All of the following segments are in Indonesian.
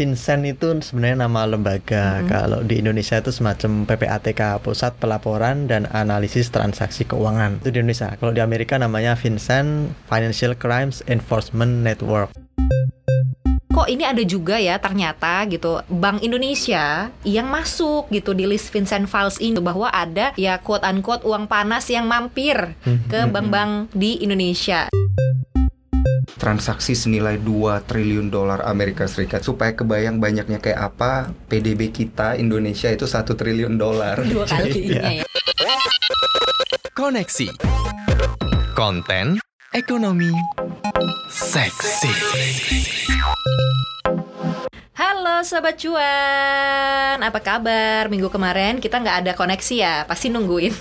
Vincent itu sebenarnya nama lembaga. Mm-hmm. Kalau di Indonesia itu semacam PPATK, Pusat Pelaporan dan Analisis Transaksi Keuangan. Itu di Indonesia. Kalau di Amerika namanya Vincent Financial Crimes Enforcement Network. kok ini ada juga ya ternyata gitu Bank Indonesia yang masuk gitu di list Vincent Files ini bahwa ada ya quote unquote uang panas yang mampir ke bank-bank di Indonesia. Transaksi senilai 2 triliun dolar Amerika Serikat. Supaya kebayang banyaknya kayak apa PDB kita Indonesia itu satu triliun dolar. Dua kalinya ya. Koneksi. Konten Ekonomi Seksi Halo Sobat Cuan, apa kabar? Minggu kemarin kita nggak ada koneksi ya, pasti nungguin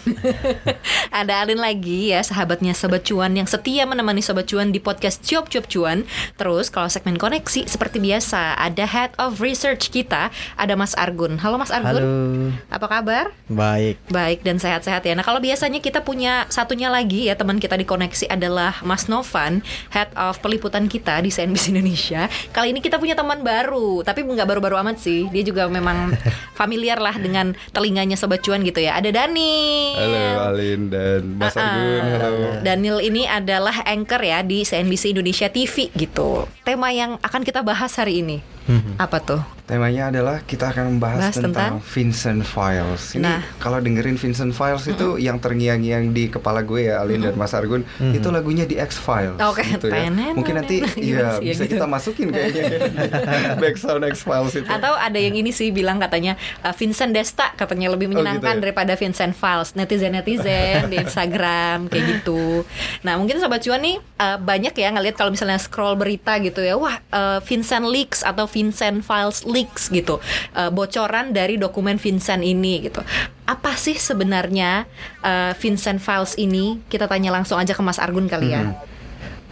Ada Alin lagi ya, sahabatnya Sobat Cuan yang setia menemani Sobat Cuan di podcast Cuap Cuap Cuan Terus kalau segmen koneksi seperti biasa, ada Head of Research kita, ada Mas Argun Halo Mas Argun, Halo. apa kabar? Baik. Baik dan sehat-sehat ya. Nah kalau biasanya kita punya satunya lagi ya teman kita di koneksi adalah Mas Novan, Head of Peliputan kita di CNBC Indonesia. Kali ini kita punya teman baru, tapi nggak baru-baru amat sih. Dia juga memang familiar lah dengan telinganya Sobat Cuan gitu ya. Ada Dani. Halo Alin dan Mas Ah, Argun halo Daniel ini adalah anchor ya di CNBC Indonesia TV gitu. Tema yang akan kita bahas hari ini apa tuh? Temanya adalah kita akan membahas Bahas tentang? tentang, Vincent Files. Ini Nah. kalau dengerin Vincent Files itu yang terngiang-ngiang di kepala gue ya Alin dan Mas Argun itu lagunya di X Files. Oke, gitu ya. Mungkin nanti tenenan, iya gitu. bisa kita masukin kayaknya background X Files itu. Atau ada yang ini sih bilang katanya uh, Vincent Desta katanya lebih Oh, menyenangkan gitu ya? daripada Vincent Files netizen netizen di Instagram kayak gitu. Nah mungkin sobat cuan nih uh, banyak ya ngelihat kalau misalnya scroll berita gitu ya, wah uh, Vincent leaks atau Vincent Files leaks gitu, Uh, bocoran dari dokumen Vincent ini gitu. Apa sih sebenarnya uh, Vincent Files ini? Kita tanya langsung aja ke Mas Argun kali ya.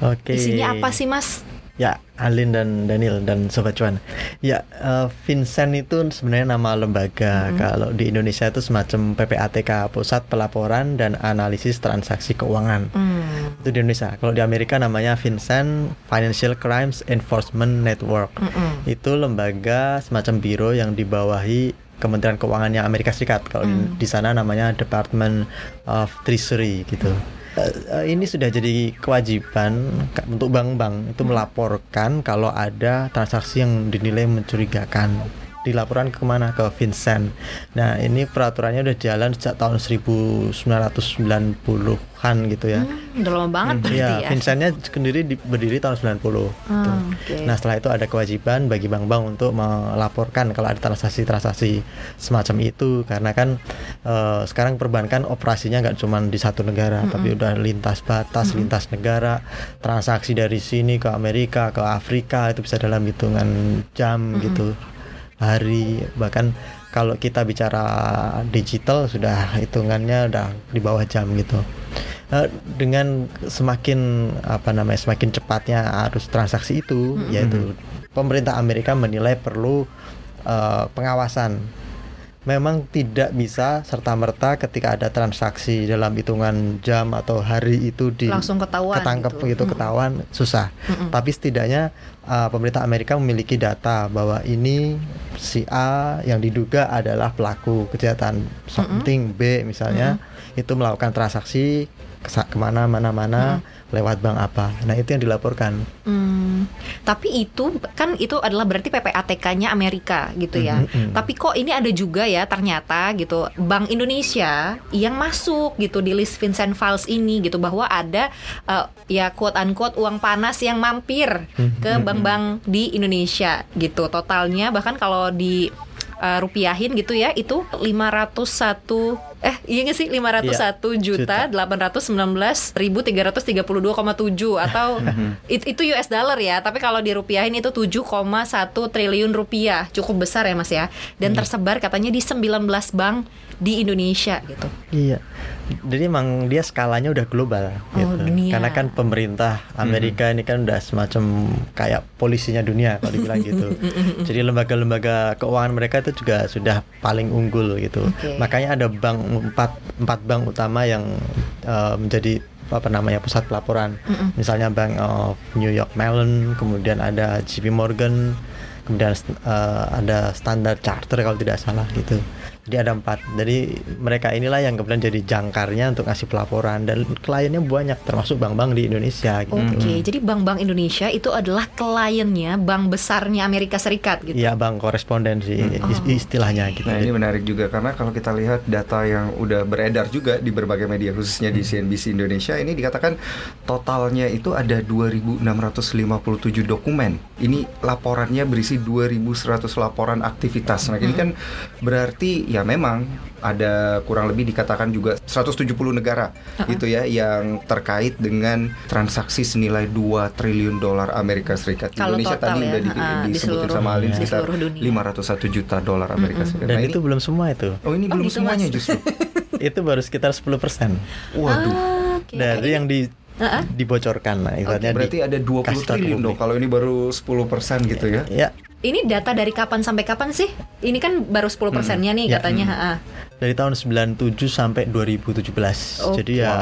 Oke. Isinya apa sih Mas? Ya, Alin dan Daniel dan Sobat Cuan. Ya, eh, Vincent itu sebenarnya nama lembaga. Kalau di Indonesia itu semacam PPATK, Pusat Pelaporan dan Analisis Transaksi Keuangan. Hmm. Itu di Indonesia. Kalau di Amerika namanya Vincent Financial Crimes Enforcement Network. Mm-mm. Itu lembaga semacam biro yang dibawahi Kementerian Keuangannya Amerika Serikat. Kalau di- di sana namanya Department of Treasury gitu. Eh, eh, ini sudah jadi kewajiban untuk bank-bank itu melaporkan kalau ada transaksi yang dinilai mencurigakan dilaporkan ke mana ke Vincent. Nah ini peraturannya udah jalan sejak tahun 1990-an gitu ya. Hmm, udah lama banget berarti Iya, ya. Vincentnya sendiri di- berdiri tahun 90. gitu. Ah, oke. Nah, setelah itu ada kewajiban bagi bank-bank untuk melaporkan kalau ada transaksi-transaksi semacam itu karena kan eh, sekarang perbankan operasinya nggak cuma di satu negara, tapi udah lintas batas, lintas negara, transaksi dari sini ke Amerika, ke Afrika itu bisa dalam hitungan jam gitu, hari. Bahkan kalau kita bicara digital sudah hitungannya udah di bawah jam gitu. Eh, dengan semakin apa namanya semakin cepatnya arus transaksi itu yaitu pemerintah Amerika menilai perlu eh, pengawasan memang tidak bisa serta merta ketika ada transaksi dalam hitungan jam atau hari itu di Langsung ketahuan ketangkep gitu. gitu, ketahuan susah. Tapi setidaknya uh, pemerintah Amerika memiliki data bahwa ini si A yang diduga adalah pelaku kejahatan something B misalnya itu melakukan transaksi ke mana mana mana lewat bank apa nah itu yang dilaporkan Hmm, tapi itu kan itu adalah berarti PPATK-nya Amerika gitu ya. Mhm, mhm. Tapi kok ini ada juga ya ternyata gitu Bank Indonesia yang masuk gitu di list Vincent Files ini gitu bahwa ada eh, ya quote unquote uang panas yang mampir ke bank-bank di Indonesia gitu. Totalnya bahkan kalau di eh, rupiahin gitu ya itu 501 eh iya nggak sih 501 juta 819 ribu 332,7 atau it- itu US dollar ya tapi kalau dirupiahin itu 7,1 triliun rupiah cukup besar ya mas ya dan tersebar katanya di 19 bank di Indonesia gitu Iya. Jadi emang dia skalanya udah global Oh, gitu. dunia. Karena kan pemerintah Amerika ini kan udah semacam kayak polisinya dunia kalau dibilang gitu. Jadi lembaga-lembaga keuangan mereka itu juga sudah paling unggul gitu. Oke. Makanya ada bank empat empat bank utama yang eh, menjadi apa namanya pusat pelaporan. Misalnya Bank of New York Mellon, kemudian ada JP Morgan, kemudian uh, ada standar charter kalau tidak salah gitu. Jadi ada empat. Jadi mereka inilah yang kemudian jadi jangkarnya untuk ngasih pelaporan dan kliennya banyak termasuk bank-bank di Indonesia. Gitu. Oke, jadi bank-bank Indonesia itu adalah kliennya bank besarnya Amerika Serikat gitu. Iya, bank korespondensi Hmm. istilahnya gitu. Nah ini menarik juga karena kalau kita lihat data yang udah beredar juga di berbagai media khususnya di CNBC Indonesia ini dikatakan totalnya itu ada 2.657 dokumen. Ini laporannya berisi 2.100 laporan aktivitas. Nah ini kan berarti ya memang ada kurang lebih dikatakan juga 170 negara gitu ya yang terkait dengan transaksi senilai 2 triliun dolar Amerika Serikat. Kalau Indonesia total tadi ya, udah di, di disebutin seluruh- sama Alin di sekitar seluruh dunia. 501 juta dolar Amerika Serikat. Dan Nah, itu ini- belum semua itu. Oh ini Oh, belum gitu, semuanya Mas. justru. itu baru sekitar 10% Waduh. Ah, oke. dari yang di Dibocorkan nah ibaratnya Berarti di- ada 20 kasih tahu ke triliun dong kalau ini baru 10% gitu ya. ya Ini data dari kapan sampai kapan sih? Ini kan baru 10 persennya nih Ya. katanya. ha-ha. dari tahun 97 sampai 2017 Oke. jadi ya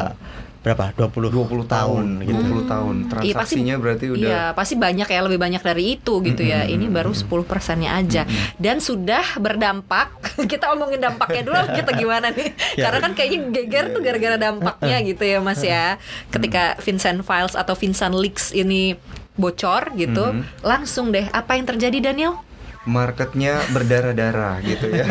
berapa 20 20 tahun, gitu 20 tahun. Iya, pasti- Transaksinya berarti udah Iya, pasti banyak ya lebih banyak dari itu gitu ya. Ini baru 10 persennya aja dan sudah berdampak. kita omongin dampaknya dulu kita gimana nih? Ya. Karena kan kayaknya geger tuh gara-gara dampaknya gitu ya Mas ya. Ketika Vincent Files atau Vincent Leaks ini bocor gitu, langsung deh apa yang terjadi Daniel? Marketnya berdarah-darah gitu ya.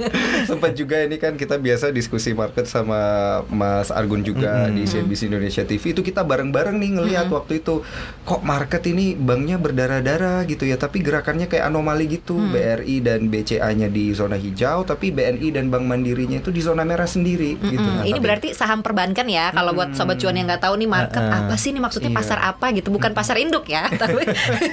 Sempat juga ini kan kita biasa diskusi market sama Mas Argun juga di CNBC Indonesia TV itu kita bareng-bareng nih ngelihat waktu itu kok market ini banknya berdarah-darah gitu ya, tapi gerakannya kayak anomali gitu. BRI dan BCA-nya di zona hijau, tapi BNI dan Bank Mandirinya itu di zona merah sendiri gitu. Hmm, Nah, ini tapi- berarti saham perbankan ya. Kalau buat sobat cuan yang nggak tahu nih market Uh-uh. apa sih nih maksudnya Iya. pasar apa gitu, bukan pasar induk ya, tapi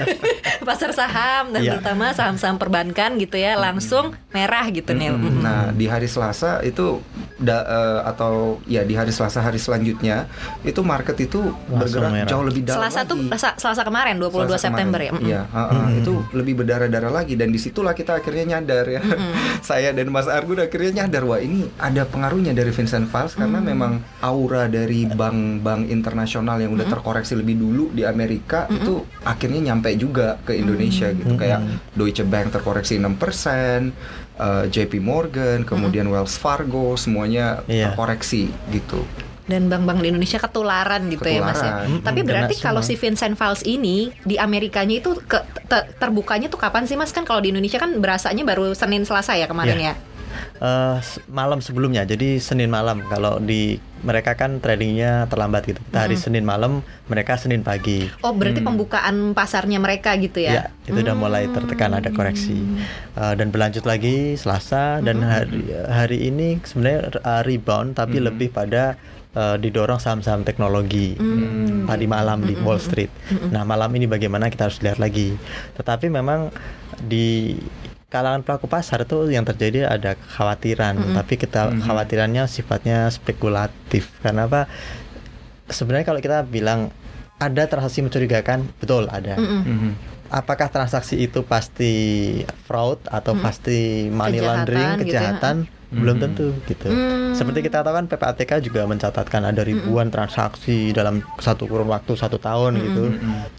pasar saham dan Iya. terutama saham-saham perbankan gitu ya, langsung merah gitu nih. Nah, di hari Selasa itu da- eh, atau ya di hari Selasa hari selanjutnya itu market itu bergerak merah. jauh lebih dalam Selasa tuh lagi. Selasa, Selasa kemarin 22 Selasa September kemarin. ya. Iya, ha-ha, itu lebih berdarah-darah lagi dan di situlah kita akhirnya nyadar ya. Saya dan Mas Argun akhirnya nyadar wah ini ada pengaruhnya dari Vincent Files karena Mm. memang aura dari bank-bank internasional yang udah terkoreksi lebih dulu di Amerika itu akhirnya nyampe juga ke Indonesia gitu. Kayak Deutsche Bank terkoreksi 6%, eh, JP Morgan, kemudian Wells Fargo semuanya Iya. terkoreksi gitu. Dan bank-bank di Indonesia ketularan gitu ya Mas ya. Ketularan. Tapi berarti kena kalau semua. si Vincent Files ini di Amerikanya itu ke, te- terbukanya tuh kapan sih Mas? Kan kalau di Indonesia kan berasanya baru Senin Selasa ya kemarin Iya. ya. Eh, s- malam sebelumnya jadi Senin malam. Kalau di mereka kan tradingnya terlambat gitu. Kita hari Senin malam mereka Senin pagi. Oh, berarti pembukaan pasarnya mereka gitu ya? Ya. itu udah mulai tertekan ada koreksi. Eh, dan berlanjut lagi Selasa dan hari hari ini sebenarnya eh, rebound tapi lebih pada didorong saham-saham teknologi. Tadi malam di Wall Street. Nah malam ini bagaimana kita harus lihat lagi. Tetapi memang di kalangan pelaku pasar itu yang terjadi ada kekhawatiran, tapi kita khawatirannya sifatnya spekulatif. Karena apa? Sebenarnya kalau kita bilang ada transaksi mencurigakan, betul ada. Mm-mm. Apakah transaksi itu pasti fraud atau pasti money Kejahatan laundering, gitu ya, kejahatan? Belum tentu gitu. Hmm. Seperti kita tahu kan PPATK juga mencatatkan ada ribuan transaksi dalam satu kurun waktu satu tahun gitu.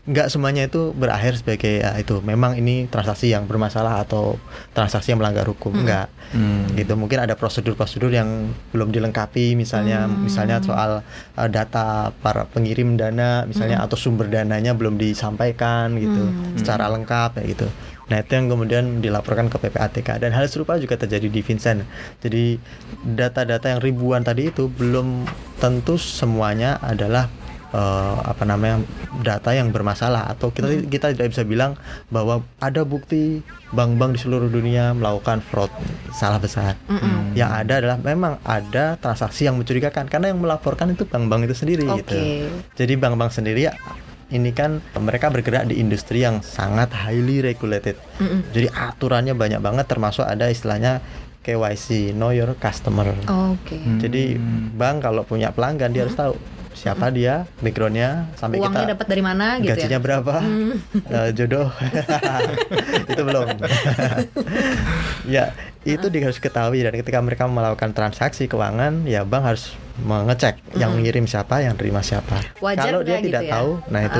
Nggak semuanya itu berakhir sebagai ya, itu memang ini transaksi yang bermasalah atau transaksi yang melanggar hukum. Enggak. Hmm. Gitu. Mungkin ada prosedur-prosedur yang belum dilengkapi misalnya misalnya soal uh, data para pengirim dana misalnya atau sumber dananya belum disampaikan gitu secara lengkap ya gitu. Nah itu yang kemudian dilaporkan ke PPATK dan hal serupa juga terjadi di Vincent. Jadi data-data yang ribuan tadi itu belum tentu semuanya adalah eh, apa namanya data yang bermasalah atau kita kita tidak bisa bilang bahwa ada bukti bank-bank di seluruh dunia melakukan fraud salah besar. Yang ada adalah memang ada transaksi yang mencurigakan karena yang melaporkan itu bank-bank itu sendiri gitu. Oke. Jadi bank-bank sendiri ya, ini kan mereka bergerak di industri yang sangat highly regulated. Jadi aturannya banyak banget termasuk ada istilahnya KYC, know your customer. Oke. Jadi bank kalau punya pelanggan dia harus tahu siapa dia, backgroundnya, sampai Uangnya kita dapat dari mana gitu gajinya ya. berapa, Eh, jodoh, itu belum. ya itu dia harus ketahui dan ketika mereka melakukan transaksi keuangan, ya bank harus mengecek yang mengirim siapa, yang terima siapa. Wajar Kalau dia tidak gitu ya? tahu, nah itu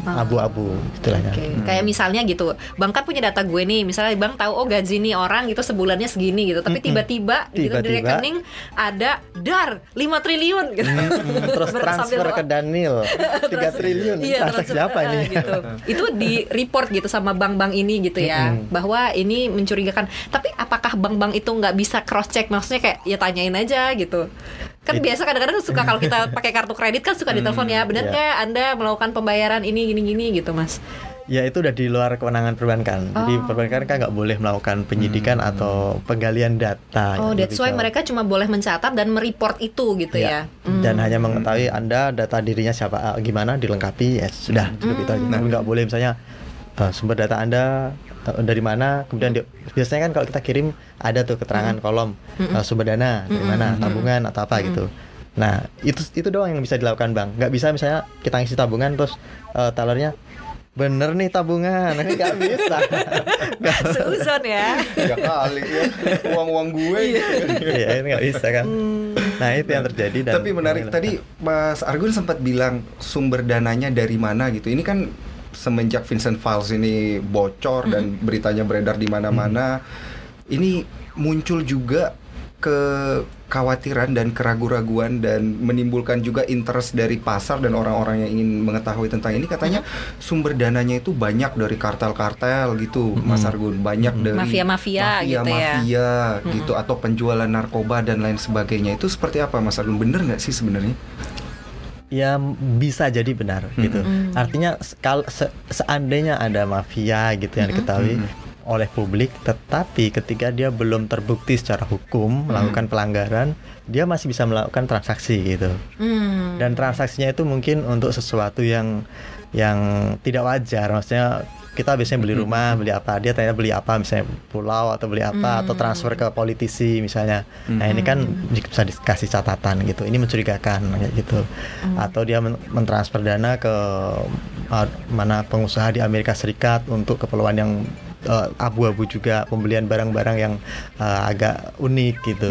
Ah. abu-abu istilahnya. Oke, kayak misalnya gitu, Bang kan punya data gue nih, misalnya Bang tahu oh gaji nih orang itu sebulannya segini gitu, tapi tiba-tiba gitu di Tiba-tiba. rekening ada dar 5 triliun gitu. Hmm, terus transfer ke Daniel 3 triliun. Iya, Transaksi transfer, apa ini? gitu. Itu di report gitu sama bank-bank ini gitu ya, bahwa ini mencurigakan. Tapi apakah bank-bank itu nggak bisa cross check? Maksudnya kayak ya tanyain aja gitu. Kan It- biasa kadang-kadang suka kalau kita pakai kartu kredit kan suka ditelepon ya, benar iya. nggak Anda melakukan pembayaran ini gini-gini gitu, Mas? Ya itu udah di luar kewenangan perbankan. Jadi Oh. perbankan kan nggak boleh melakukan penyidikan atau penggalian data. Oh, gitu, that's why Bical. mereka cuma boleh mencatat dan mereport itu gitu ya. Ya, Dan hanya mengetahui Anda data dirinya siapa gimana dilengkapi ya sudah itu aja. Hmm. Tapi nggak boleh misalnya eh, sumber data Anda dari mana kemudian di- biasanya kan kalau kita kirim ada tuh keterangan Hmm. kolom eh, sumber dana dari mana tabungan atau apa gitu. Nah itu itu doang yang bisa dilakukan bank. Nggak bisa misalnya kita ngisi tabungan terus eh, tellernya bener nih tabungan nggak bisa. Nggak Seuzon ya. ya kali ya uang uang gue gitu. Iya ini nggak bisa kan. Nah itu yang terjadi dan Tapi menarik tadi Mas Argun sempat bilang sumber dananya dari mana gitu. Ini kan semenjak Vincent Files ini bocor dan beritanya beredar di mana-mana, ini muncul juga kekhawatiran dan keraguan-raguan dan menimbulkan juga interest dari pasar dan orang-orang yang ingin mengetahui tentang ini. Katanya sumber dananya itu banyak dari kartel-kartel gitu Mas Argun. Banyak dari Mafia-mafia gitu ya. mafia gitu atau penjualan narkoba dan lain sebagainya. Itu seperti apa Mas Argun? Bener nggak sih sebenarnya Ya bisa jadi benar gitu. Artinya kalau se- seandainya ada mafia gitu yang diketahui oleh publik, tetapi ketika dia belum terbukti secara hukum melakukan pelanggaran, dia masih bisa melakukan transaksi gitu. Hmm. Dan transaksinya itu mungkin untuk sesuatu yang yang tidak wajar, maksudnya kita biasanya beli rumah, beli apa, dia tanya beli apa, misalnya pulau atau beli apa, atau transfer ke politisi misalnya. Nah ini kan bisa dikasih catatan gitu, ini mencurigakan kayak gitu. Atau dia men- mentransfer dana ke uh, mana pengusaha di Amerika Serikat untuk keperluan yang uh, abu-abu juga, pembelian barang-barang yang uh, agak unik gitu.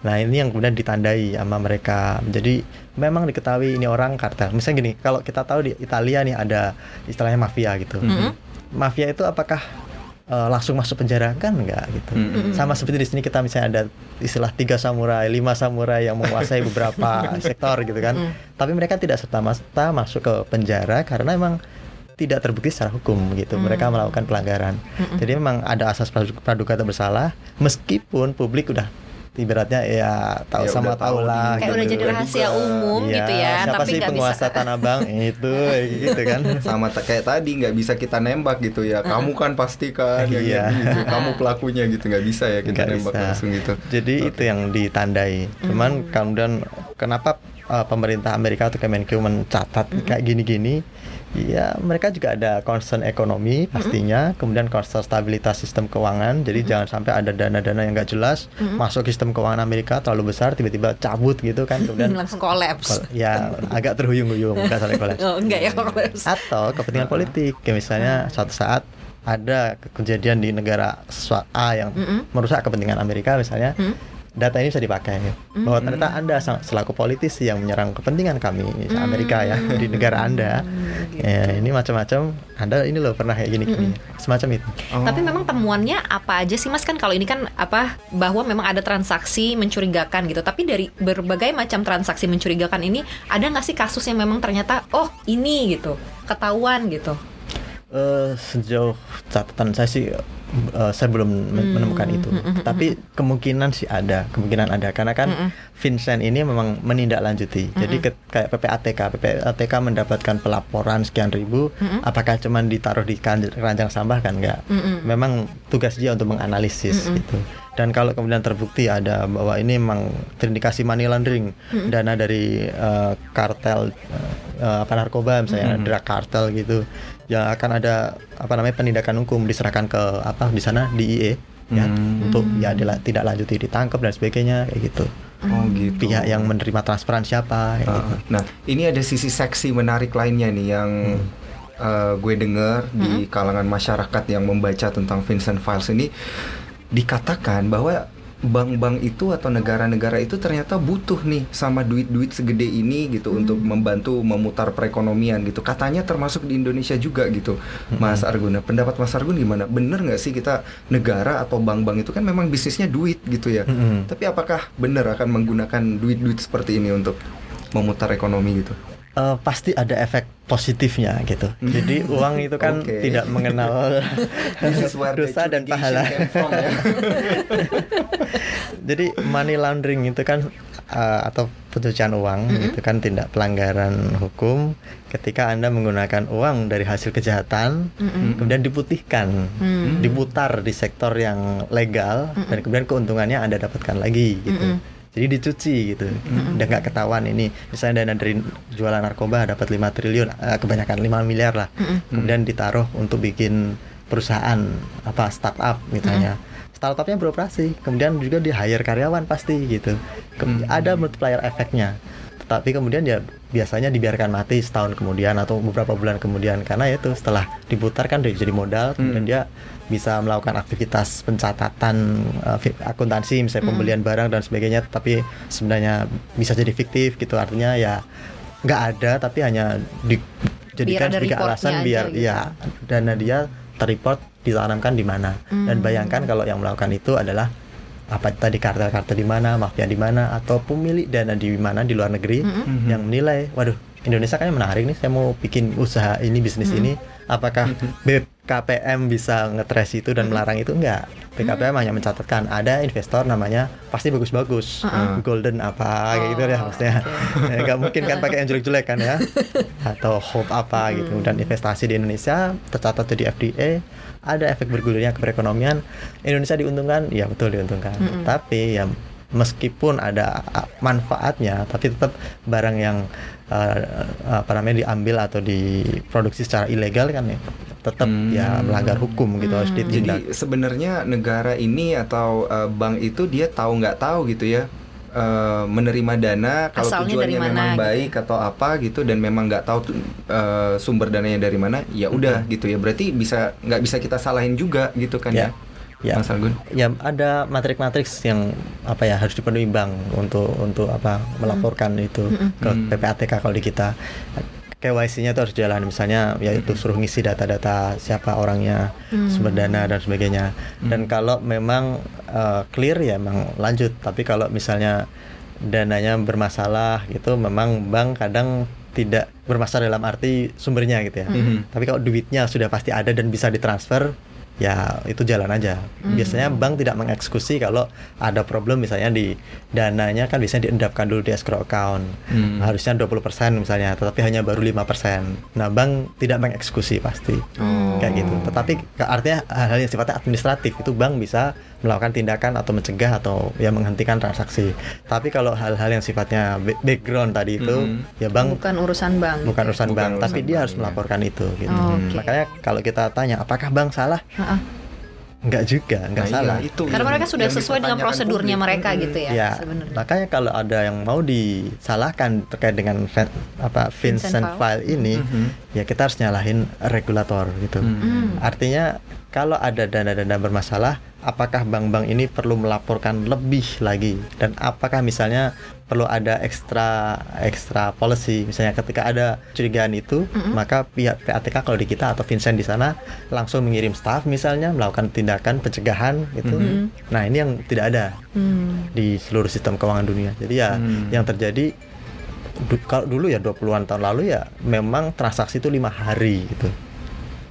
Nah ini yang kemudian ditandai sama mereka. Jadi memang diketahui ini orang kartel. Misalnya gini, kalau kita tahu di Italia nih ada istilahnya mafia gitu. Mafia itu apakah uh, langsung masuk penjara kan enggak gitu. Sama seperti di sini kita misalnya ada istilah tiga samurai, lima samurai yang menguasai beberapa sektor gitu kan. Tapi mereka tidak serta merta masuk ke penjara karena emang tidak terbukti secara hukum gitu. Mereka melakukan pelanggaran. Jadi memang ada asas praduga tak bersalah meskipun publik udah ibaratnya ya tahu Ya, sama udah tahu lah Kayak udah gitu. jadi rahasia umum Iya, gitu ya, siapa tapi sih penguasa bisa. tanah bang itu gitu kan sama kayak tadi nggak bisa kita nembak gitu ya kamu kan pasti kan yang Iya. gitu. kamu pelakunya gitu nggak bisa ya kita Nggak nembak bisa. langsung gitu Jadi itu yang ditandai. Cuman kemudian kenapa uh, pemerintah Amerika atau Kemenkeu mencatat kayak gini-gini? Ya mereka juga ada concern ekonomi pastinya, kemudian concern stabilitas sistem keuangan. Jadi jangan sampai ada dana-dana yang nggak jelas masuk ke sistem keuangan Amerika terlalu besar, tiba-tiba cabut gitu kan, kemudian langsung kolaps. kol- ya agak terhuyung-huyung nggak sampai kolaps. Oh, enggak ya kolaps. Atau kepentingan politik, kayak misalnya suatu saat ada kejadian di negara A yang merusak kepentingan Amerika misalnya, data ini bisa dipakai bahwa ternyata anda selaku politisi yang menyerang kepentingan kami misalnya Amerika ya di negara anda, ya ini macam-macam, anda ini loh pernah kayak gini-gini, semacam itu. Oh. Tapi memang temuannya apa aja sih Mas kan kalau ini kan apa bahwa memang ada transaksi mencurigakan gitu. Tapi dari berbagai macam transaksi mencurigakan ini ada nggak sih kasus yang memang ternyata oh ini gitu ketahuan gitu. Eh, sejauh catatan saya sih eh, saya belum men- menemukan itu. Tapi kemungkinan sih ada, kemungkinan ada. Karena kan Vincent ini memang menindaklanjuti. Jadi ke- kayak PPATK, PPATK mendapatkan pelaporan sekian ribu, apakah cuman ditaruh di keranjang sampah kan? Enggak? Memang tugas dia untuk menganalisis gitu. Dan kalau kemudian terbukti ada bahwa ini memang terindikasi money laundering, dana dari eh, kartel eh, apa narkoba misalnya drug kartel gitu ya akan ada apa namanya penindakan hukum diserahkan ke apa di sana DIE ya untuk ya dila- tidak lanjuti ditangkap dan sebagainya kayak gitu. Oh gitu. Pihak yang menerima transferan siapa kayak Ah, gitu. nah ini ada sisi seksi menarik lainnya nih yang eh, gue dengar di kalangan masyarakat yang membaca tentang Vincent Files ini dikatakan bahwa bank-bank itu atau negara-negara itu ternyata butuh nih sama duit-duit segede ini gitu Hmm. untuk membantu memutar perekonomian gitu. Katanya termasuk di Indonesia juga gitu, Mas Argun. Nah, pendapat Mas Argun gimana? Bener nggak sih kita negara atau bank-bank itu kan memang bisnisnya duit gitu ya? Mm-mm. Tapi apakah benar akan menggunakan duit-duit seperti ini untuk memutar ekonomi gitu? Eh, pasti ada efek positifnya gitu. Jadi uang itu kan Oke. tidak mengenal dosa dan pahala. from, ya. Jadi money laundering itu kan uh, atau pencucian uang Mm-mm. itu kan tindak pelanggaran hukum ketika Anda menggunakan uang dari hasil kejahatan Mm-mm. kemudian diputihkan, Hmm. diputar di sektor yang legal dan kemudian keuntungannya Anda dapatkan lagi gitu. Mm-mm. Jadi dicuci gitu. Udah nggak ketahuan ini misalnya dana dari jualan narkoba dapat 5 triliun, eh, kebanyakan 5 miliar lah. Mm-mm. Kemudian ditaruh untuk bikin perusahaan apa startup misalnya. Startupnya beroperasi, kemudian juga di hire karyawan pasti gitu. Ke- Hmm. Ada multiplier efeknya. Tetapi kemudian ya biasanya dibiarkan mati setahun kemudian atau beberapa bulan kemudian karena itu setelah diputar kan dia jadi modal kemudian Hmm. dia bisa melakukan aktivitas pencatatan uh, akuntansi misalnya Hmm. pembelian barang dan sebagainya tapi sebenarnya bisa jadi fiktif gitu artinya ya nggak ada tapi hanya dijadikan sebagai alasan biar gitu. ya dana dia terreport ditanamkan di mana dan Hmm. bayangkan kalau yang melakukan itu adalah apa tadi kartel-kartel di mana mafia di mana atau pemilik dana di mana di luar negeri Mm-mm. yang menilai waduh Indonesia kayaknya menarik nih saya mau bikin usaha ini bisnis Hmm. ini apakah BKPM bisa ngetres itu dan melarang itu? Enggak. BKPM hanya mencatatkan ada investor namanya pasti bagus-bagus. Uh-uh. golden apa kayak gitu ya Oh, maksudnya. Ya, nggak mungkin kan pakai yang jelek-jelek kan ya. Atau hope apa gitu. Hmm. dan investasi di Indonesia tercatat jadi FDA ada efek bergulirnya ke perekonomian. Indonesia diuntungkan? Ya betul diuntungkan. Mm-mm. tapi ya meskipun ada manfaatnya tapi tetap barang yang uh, apa namanya diambil atau diproduksi secara ilegal kan ya tetap Hmm. ya melanggar hukum gitu harus Hmm. ditindak Jadi sebenarnya negara ini atau uh, bank itu dia tahu nggak tahu gitu ya uh, menerima dana kalau Asalnya tujuannya dari mana, memang gitu. baik atau apa gitu dan memang nggak tahu uh, sumber dananya dari mana ya udah gitu ya berarti bisa nggak bisa kita salahin juga gitu kan ya, Ya. Ya. Mas Argun ya ada matrik-matriks yang apa ya harus dipenuhi bank untuk untuk apa melaporkan itu ke Hmm. PPATK kalau di kita. KYC-nya itu harus jalan misalnya yaitu suruh ngisi data-data siapa orangnya Hmm. sumber dana dan sebagainya. Dan kalau memang uh, clear ya memang lanjut. Tapi kalau misalnya dananya bermasalah gitu memang bank kadang tidak bermasalah dalam arti sumbernya gitu ya. Mhm. tapi kalau duitnya sudah pasti ada dan bisa ditransfer ya itu jalan aja Hmm. biasanya bank tidak mengeksekusi kalau ada problem misalnya di dananya kan biasanya diendapkan dulu di escrow account Hmm. harusnya 20% misalnya tetapi hanya baru 5% nah bank tidak mengeksekusi pasti Oh. kayak gitu tetapi artinya hal-hal yang sifatnya administratif itu bank bisa melakukan tindakan atau mencegah atau ya menghentikan transaksi tapi kalau hal-hal yang sifatnya ba- background tadi itu Mhm. ya bank bukan urusan bank bukan urusan Bukan bank urusan tapi dia bank, harus iya. melaporkan itu gitu Oh, oke. makanya kalau kita tanya apakah bank salah Ha-ha. Enggak juga, enggak Nah, salah. iya, itu karena yang- mereka sudah yang sesuai dengan prosedurnya publik. mereka Mm-mm. gitu ya, ya, sebenarnya makanya kalau ada yang mau disalahkan terkait dengan Ven- apa Vincent Vincent File. File ini, Mhm. ya kita harus nyalahin regulator gitu. Hmm. Hmm. Artinya kalau ada dana-dana bermasalah, apakah bank-bank ini perlu melaporkan lebih lagi dan apakah misalnya perlu ada ekstra ekstra policy misalnya ketika ada curigaan itu Mm-mm. maka pihak PATK kalau di kita atau Vincent di sana langsung mengirim staff misalnya melakukan tindakan pencegahan gitu. Mhm. Nah, ini yang tidak ada Hmm. di seluruh sistem keuangan dunia. Jadi ya Hmm. yang terjadi du- kalau dulu ya 20-an tahun lalu ya memang transaksi itu lima hari gitu.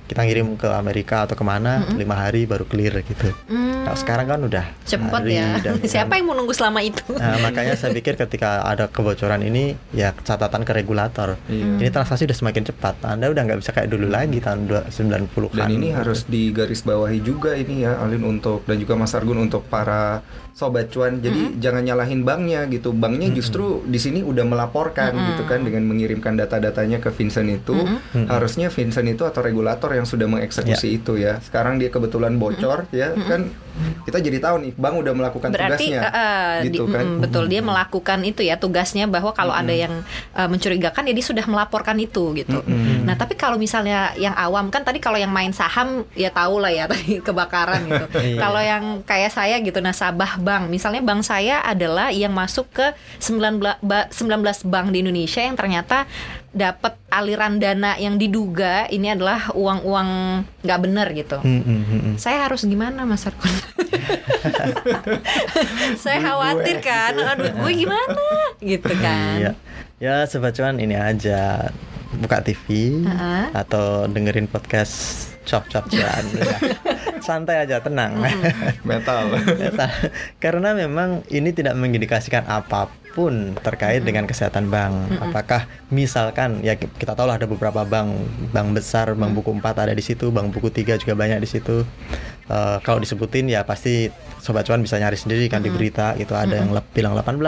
Kita ngirim ke Amerika atau ke mana Mm-mm. lima hari baru clear gitu. Hmm. Nah, sekarang kan udah cepet hari ya dan- siapa yang mau nunggu selama itu Nah, makanya saya pikir ketika ada kebocoran ini ya catatan ke regulator. Iya. Ini transaksi udah semakin cepat. Anda udah nggak bisa kayak dulu lagi tahun dua- 90-an. Dan ini harus digarisbawahi juga ini ya Alin untuk dan juga Mas Argun untuk para sobat cuan. Jadi jangan nyalahin banknya gitu. Banknya justru di sini udah melaporkan Mm-mm. gitu kan dengan mengirimkan data-datanya ke Vincent itu. Mm-mm. Harusnya Vincent itu atau regulator yang sudah mengeksekusi itu ya. Sekarang dia kebetulan bocor ya kan kita jadi tahu nih bank udah melakukan Berarti tugasnya, eh, eh, di- gitu kan? mm, betul dia melakukan itu ya tugasnya bahwa kalau ada yang eh, mencurigakan ya dia sudah melaporkan itu gitu. Mm-mm. Nah tapi kalau misalnya yang awam kan tadi kalau yang main saham ya tahu lah ya tadi kebakaran gitu. Iya. kalau yang kayak saya gitu nasabah bank, misalnya bank saya adalah yang masuk ke 19 ba- 19 bank di Indonesia yang ternyata dapat aliran dana yang diduga ini adalah uang-uang nggak benar gitu. Hmm, hmm, hmm, hmm. Saya harus gimana Mas Arkun? saya khawatir kan, aduh gue gimana gitu kan. Iya. Ya sobat cuan ini aja buka TV Heeh. atau dengerin podcast cop cop cuan. Ya. Santai aja, tenang. Metal. Ta- Karena memang ini tidak mengindikasikan apa pun terkait dengan kesehatan bank. Apakah misalkan ya ki- kita tahu lah ada beberapa bank, bank besar, bank buku 4 ada di situ, bank buku 3 juga banyak di situ. Eh, kalau disebutin ya pasti sobat cuan bisa nyari sendiri kan di berita gitu ada yang lep- bilang 18,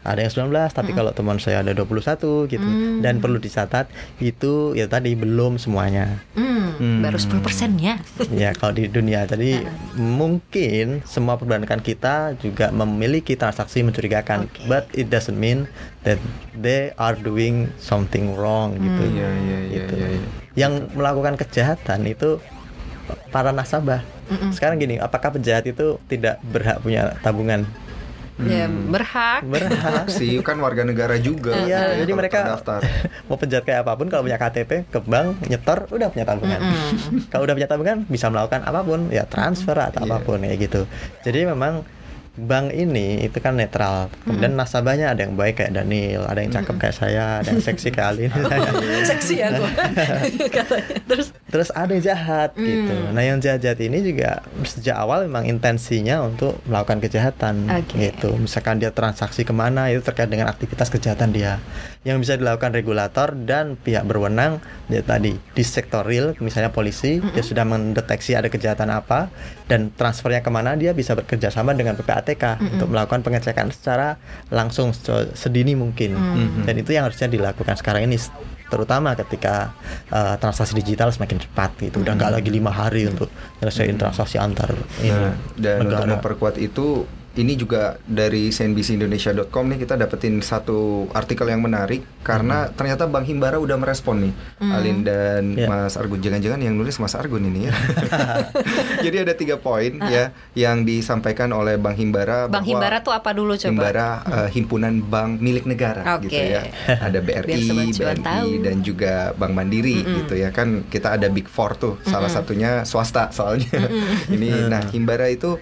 ada yang 19, tapi kalau teman saya ada 21 gitu. Dan perlu dicatat itu ya tadi belum semuanya. Hmm, Hmm. baru 10 persennya. Ya kalau di dunia jadi mungkin semua perbankan kita juga memiliki transaksi mencurigakan, Oke. but it doesn't mean that they are doing something wrong gitu. Iya, iya, iya, Gitu. iya, iya. Yang melakukan kejahatan itu para nasabah. Mm-mm. Sekarang gini, apakah penjahat itu tidak berhak punya tabungan? Ya, berhak. Berhak. sih kan warga negara juga. Iya, gitu, jadi kalau mereka terdaftar. mau penjahat kayak apa pun kalau punya KTP ke bank nyetor udah punya tabungan. kalau udah punya tabungan bisa melakukan apa pun ya transfer atau Iya. apa pun ya gitu. Jadi memang bank ini itu kan netral. Kemudian nasabahnya ada yang baik kayak Daniel, ada yang cakep kayak saya, ada yang seksi kayak Alin. Seksi ya. Terus Terus ada yang jahat gitu. Nah yang jahat-jahat ini juga sejak awal memang intensinya untuk melakukan kejahatan Oke. gitu. Misalkan dia transaksi ke mana itu terkait dengan aktivitas kejahatan dia. Yang bisa dilakukan regulator dan pihak berwenang ya tadi di sektor real misalnya polisi dia sudah mendeteksi ada kejahatan apa dan transfernya ke mana dia bisa bekerja sama dengan PPATK untuk melakukan pengecekan secara langsung se- sedini mungkin. Dan itu yang harusnya dilakukan sekarang ini terutama ketika uh, transaksi digital semakin cepat gitu. Udah nggak lagi lima hari untuk nyelesain transaksi antar ini Nah, dan untuk negara. memperkuat itu ini juga dari cnbcindonesia.com nih kita dapetin satu artikel yang menarik karena ternyata Bang Himbara udah merespon nih Alin dan Ya. Mas Argun. Jangan-jangan yang nulis Mas Argun ini ya. Jadi ada tiga poin ya yang disampaikan oleh Bang Himbara Bang bahwa Himbara tuh apa dulu coba? Himbara eh, himpunan bank milik negara Oke. gitu ya. Ada BRI, BNI tahu. dan juga Bank Mandiri gitu ya. Kan kita ada Big Four tuh salah satunya swasta soalnya. Ini nah Himbara itu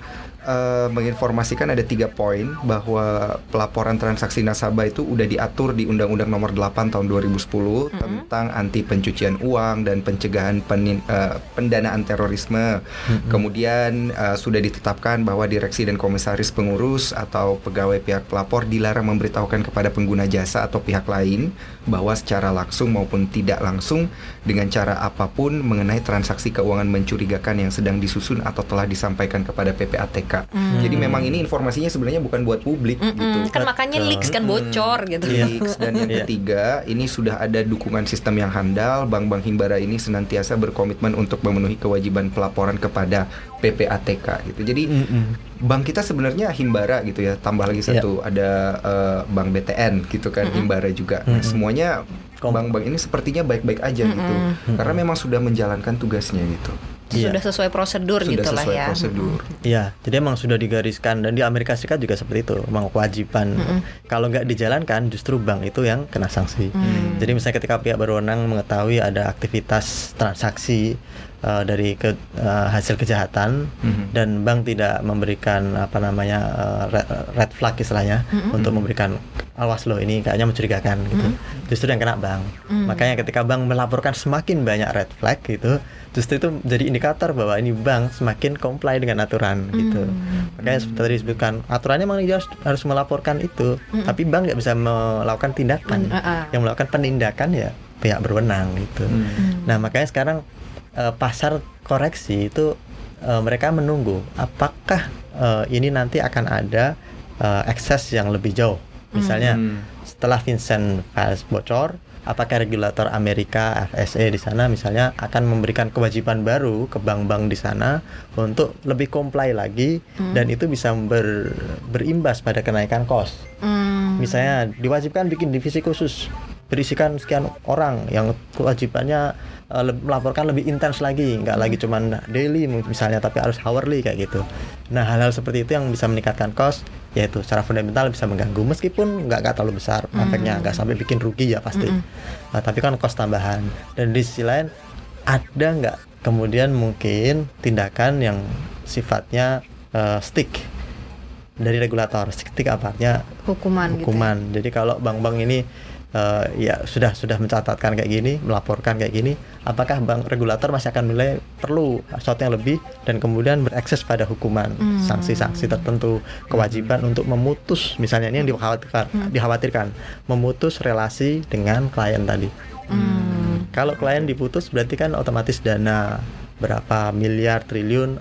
eh, menginformasikan ada tiga poin bahwa pelaporan transaksi nasabah itu udah diatur di Undang-Undang Nomor 8 Tahun 2010 tentang anti pencucian uang dan pencegahan penin- eh, pendanaan terorisme. Kemudian eh, sudah ditetapkan bahwa direksi dan komisaris pengurus atau pegawai pihak pelapor dilarang memberitahukan kepada pengguna jasa atau pihak lain bahwa secara langsung maupun tidak langsung dengan cara apa pun mengenai transaksi keuangan mencurigakan yang sedang disusun atau telah disampaikan kepada PPATK. Jadi memang ini informasinya sebenarnya bukan buat publik Mm-mm. gitu. Kan makanya leaks kan bocor gitu. Leaks dan yang Iya. ketiga ini sudah ada dukungan sistem yang handal bank-bank himbara ini senantiasa berkomitmen untuk memenuhi kewajiban pelaporan kepada PPATK gitu jadi Mm-mm. bank kita sebenarnya himbara gitu ya tambah lagi Iya. satu ada eh, bank BTN gitu kan himbara juga Nah, Mm-mm. semuanya bank-bank ini sepertinya baik-baik aja gitu karena memang sudah menjalankan tugasnya gitu Iya. Sudah sesuai prosedur sudah gitu lah sesuai ya. prosedur Iya, jadi emang sudah digariskan dan di Amerika Serikat juga seperti itu, emang kewajiban. Kalau nggak dijalankan, justru bank itu yang kena sanksi. Jadi misalnya ketika pihak berwenang mengetahui ada aktivitas transaksi uh, dari ke, uh, hasil kejahatan Mhm. dan bank tidak memberikan apa namanya uh, red, red flag istilahnya untuk memberikan awas loh ini kayaknya mencurigakan gitu. Justru yang kena bank. Makanya ketika bank melaporkan semakin banyak red flag gitu, justru itu jadi indikator bahwa ini bank semakin comply dengan aturan gitu. Makanya seperti tadi disebutkan aturannya memang harus, harus melaporkan itu, tapi bank nggak bisa melakukan tindakan. Mm, ah, ah. Yang melakukan penindakan ya pihak berwenang gitu. Hmm. Nah makanya sekarang eh, pasar koreksi itu eh, mereka menunggu apakah eh, ini nanti akan ada eh, ekses yang lebih jauh. Misalnya Hmm. setelah Vincent Files bocor, apakah regulator Amerika FSA di sana misalnya akan memberikan kewajiban baru ke bank-bank di sana untuk lebih comply lagi dan itu bisa ber, berimbas pada kenaikan cost. Hmm. Misalnya diwajibkan bikin divisi khusus berisikan sekian orang yang kewajibannya uh, le- melaporkan lebih intens lagi, nggak lagi cuman daily misalnya tapi harus hourly kayak gitu. Nah hal-hal seperti itu yang bisa meningkatkan cost yaitu secara fundamental bisa mengganggu meskipun nggak nggak terlalu besar efeknya nggak sampai bikin rugi ya pasti. Nah, tapi kan cost tambahan dan di sisi lain ada nggak kemudian mungkin tindakan yang sifatnya uh, stick dari regulator stick apanya Hukuman, gitu. hukuman. Jadi kalau bank-bank ini eh, ya sudah sudah mencatatkan kayak gini, melaporkan kayak gini, apakah bank regulator masih akan menilai perlu sesuatu yang lebih dan kemudian berakses pada hukuman, Hmm. sanksi-sanksi tertentu, kewajiban untuk memutus misalnya ini yang dikhawatirkan, Hmm. dikhawatirkan memutus relasi dengan klien tadi. Hmm. Kalau klien diputus berarti kan otomatis dana berapa miliar triliun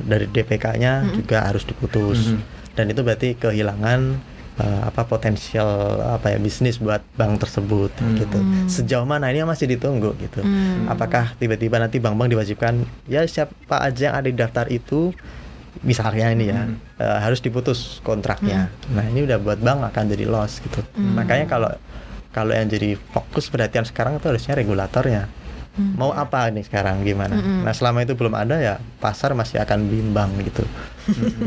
dari DPK-nya Hmm. juga harus diputus. Mhm. Dan itu berarti kehilangan eh, apa potensial apa ya bisnis buat bank tersebut Hmm. gitu. Sejauh mana ini masih ditunggu gitu. Hmm. Apakah tiba-tiba nanti bank-bank diwajibkan ya siapa aja yang ada di daftar itu misalnya ini ya Hmm. eh, harus diputus kontraknya. Nah, ini udah buat bank akan jadi loss gitu. Makanya kalau kalau yang jadi fokus perhatian sekarang itu harusnya regulatornya. Mau apa nih sekarang gimana? Nah, selama itu belum ada ya pasar masih akan bimbang gitu.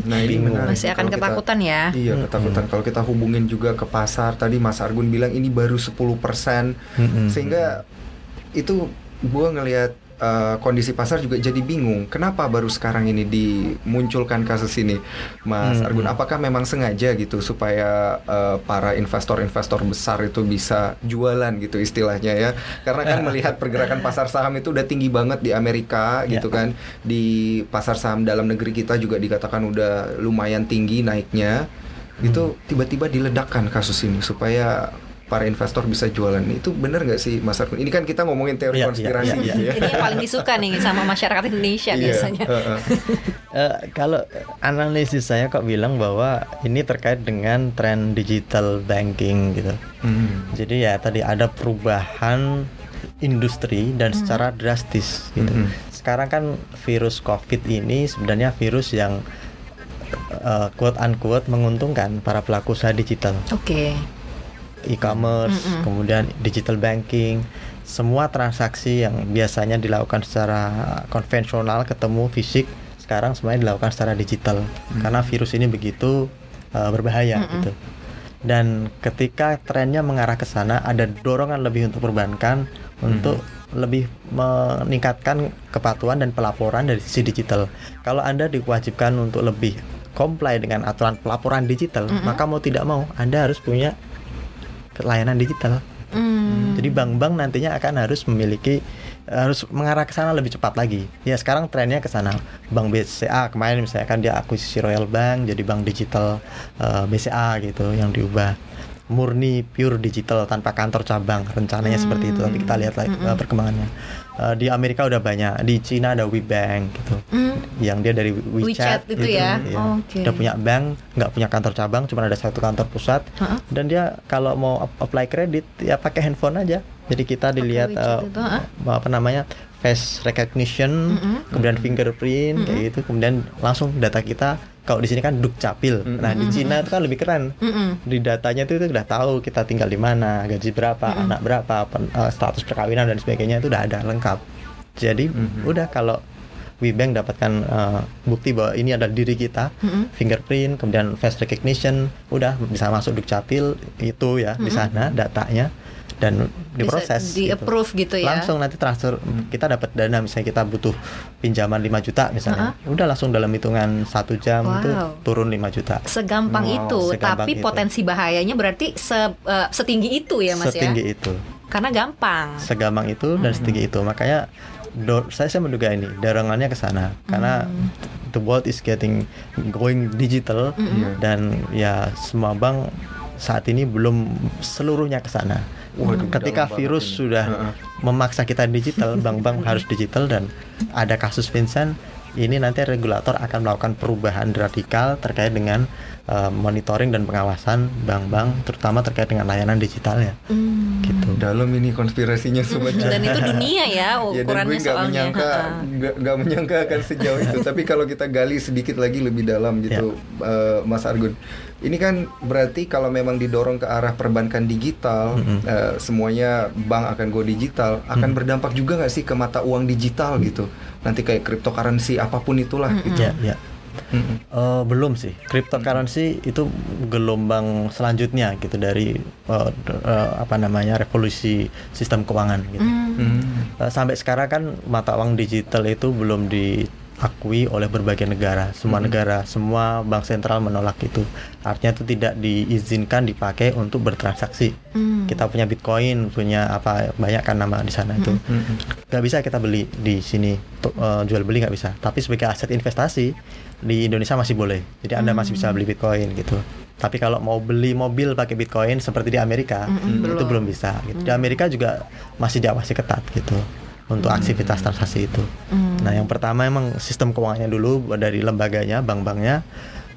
Nah ini Bingung. Masih akan Kalau kita- ketakutan ya. Iya ketakutan kalau kita hubungin juga ke pasar tadi Mas Argun bilang ini baru 10% Mm-mm. sehingga itu gua ngelihat uh, kondisi pasar juga jadi bingung. Kenapa baru sekarang ini dimunculkan kasus ini Mas Hmm. Argun? apakah memang sengaja gitu supaya uh, para investor-investor besar itu bisa jualan gitu istilahnya ya? Karena kan melihat pergerakan pasar saham itu udah tinggi banget di Amerika gitu Ya. kan. Di pasar saham dalam negeri kita juga dikatakan udah lumayan tinggi naiknya. Itu tiba-tiba diledakkan kasus ini supaya para investor bisa jualan itu benar nggak sih Mas Argun? Ini kan kita ngomongin teori Iya, iya, konspirasi iya, gitu ya. Ini yang paling disuka nih sama masyarakat Indonesia biasanya. heeh. Eh, kalau analisis saya kok bilang bahwa ini terkait dengan tren digital banking gitu. Hmm. Jadi ya tadi ada perubahan industri dan secara drastis gitu. Mhm. Sekarang kan virus COVID ini sebenarnya virus yang eh, quote unquote menguntungkan para pelaku usaha digital, Oke. E-commerce, Mm-mm. kemudian digital banking, semua transaksi yang biasanya dilakukan secara konvensional ketemu fisik sekarang semuanya dilakukan secara digital karena virus ini begitu eh, berbahaya gitu. Dan ketika trennya mengarah ke sana, ada dorongan lebih untuk perbankan untuk lebih meningkatkan kepatuhan dan pelaporan dari sisi digital. Kalau Anda diwajibkan untuk lebih comply dengan aturan pelaporan digital, maka mau tidak mau Anda harus punya layanan digital. Hmm. Jadi bank-bank nantinya akan harus memiliki harus mengarah ke sana lebih cepat lagi. Ya sekarang trennya ke sana. Bank BCA kemarin misalnya kan dia akuisisi Royal Bank jadi bank digital eh, BCA gitu yang diubah murni pure digital tanpa kantor cabang rencananya seperti itu tapi kita lihat lagi eh, perkembangannya Eh, di Amerika udah banyak di Cina ada WeBank gitu Hmm. yang dia dari WeChat, WeChat itu ya? iya. Oke. udah punya bank nggak punya kantor cabang cuma ada satu kantor pusat Ha-ha. dan dia kalau mau ap- apply kredit ya pakai handphone aja jadi kita dilihat eh, itu, apa namanya face recognition Mm-mm. kemudian fingerprint kayak gitu kemudian langsung data kita kalau di sini kan dukcapil nah di Cina itu kan lebih keren Mm-mm. di datanya itu, itu udah tahu kita tinggal di mana, gaji berapa, anak berapa, pen- eh, status perkawinan dan sebagainya itu udah ada lengkap. Jadi Mhm. udah kalau WeBank dapatkan eh, bukti bahwa ini adalah diri kita, Mhm. fingerprint, kemudian face recognition, udah bisa masuk dukcapil itu ya di sana datanya dan diproses. di approve gitu ya. Langsung nanti transfer kita dapat dana misalnya kita butuh pinjaman 5 juta misalnya, udah langsung dalam hitungan satu jam itu Wow. turun 5 juta. Segampang Wow, itu, segampang tapi itu. potensi bahayanya berarti se- eh, setinggi itu ya Mas Setinggi ya. itu. Karena gampang. segampang itu dan setinggi itu makanya do- saya saya menduga ini dorongannya ke sana karena the world is getting going digital dan ya semua bank saat ini belum seluruhnya ke sana. Waduh, Ketika virus sudah Heeh. memaksa kita digital, bank-bank harus digital dan ada kasus Vincent ini nanti regulator akan melakukan perubahan radikal terkait dengan uh, monitoring dan pengawasan bank-bank terutama terkait dengan layanan digitalnya Hmm. gitu Dalam ini konspirasinya sobat cuan. Dan itu dunia ya Ya dan gue ukurannya nggak soalnya. menyangka nggak nggak menyangka akan sejauh itu. Tapi kalau kita gali sedikit lagi lebih dalam gitu, eh, Mas Argun. Ini kan berarti kalau memang didorong ke arah perbankan digital, eh, semuanya bank akan go digital, akan berdampak juga nggak sih ke mata uang digital gitu? Nanti kayak cryptocurrency apa pun itulah gitu. ya ya Mm-mm. Eh, belum sih cryptocurrency itu gelombang selanjutnya gitu dari eh, d- eh, apa namanya revolusi sistem keuangan gitu Hmm. Hmm. Eh, sampai sekarang kan mata uang digital itu belum diakui oleh berbagai negara. Semua Mhm. negara, semua bank sentral menolak itu. Artinya itu tidak diizinkan dipakai untuk bertransaksi. Hmm. Kita punya Bitcoin, punya apa banyak kan nama di sana itu. Nggak bisa kita beli di sini eh, jual beli nggak bisa. Tapi sebagai aset investasi di Indonesia masih boleh. Jadi Anda masih bisa beli Bitcoin gitu. Tapi kalau mau beli mobil pakai Bitcoin seperti di Amerika, Mm-mm, itu belum. belum bisa. Gitu. Di Amerika juga masih diawasi ketat gitu untuk aktivitas transaksi itu. Hmm. Nah, yang pertama emang sistem keuangannya dulu dari lembaganya, bank-banknya.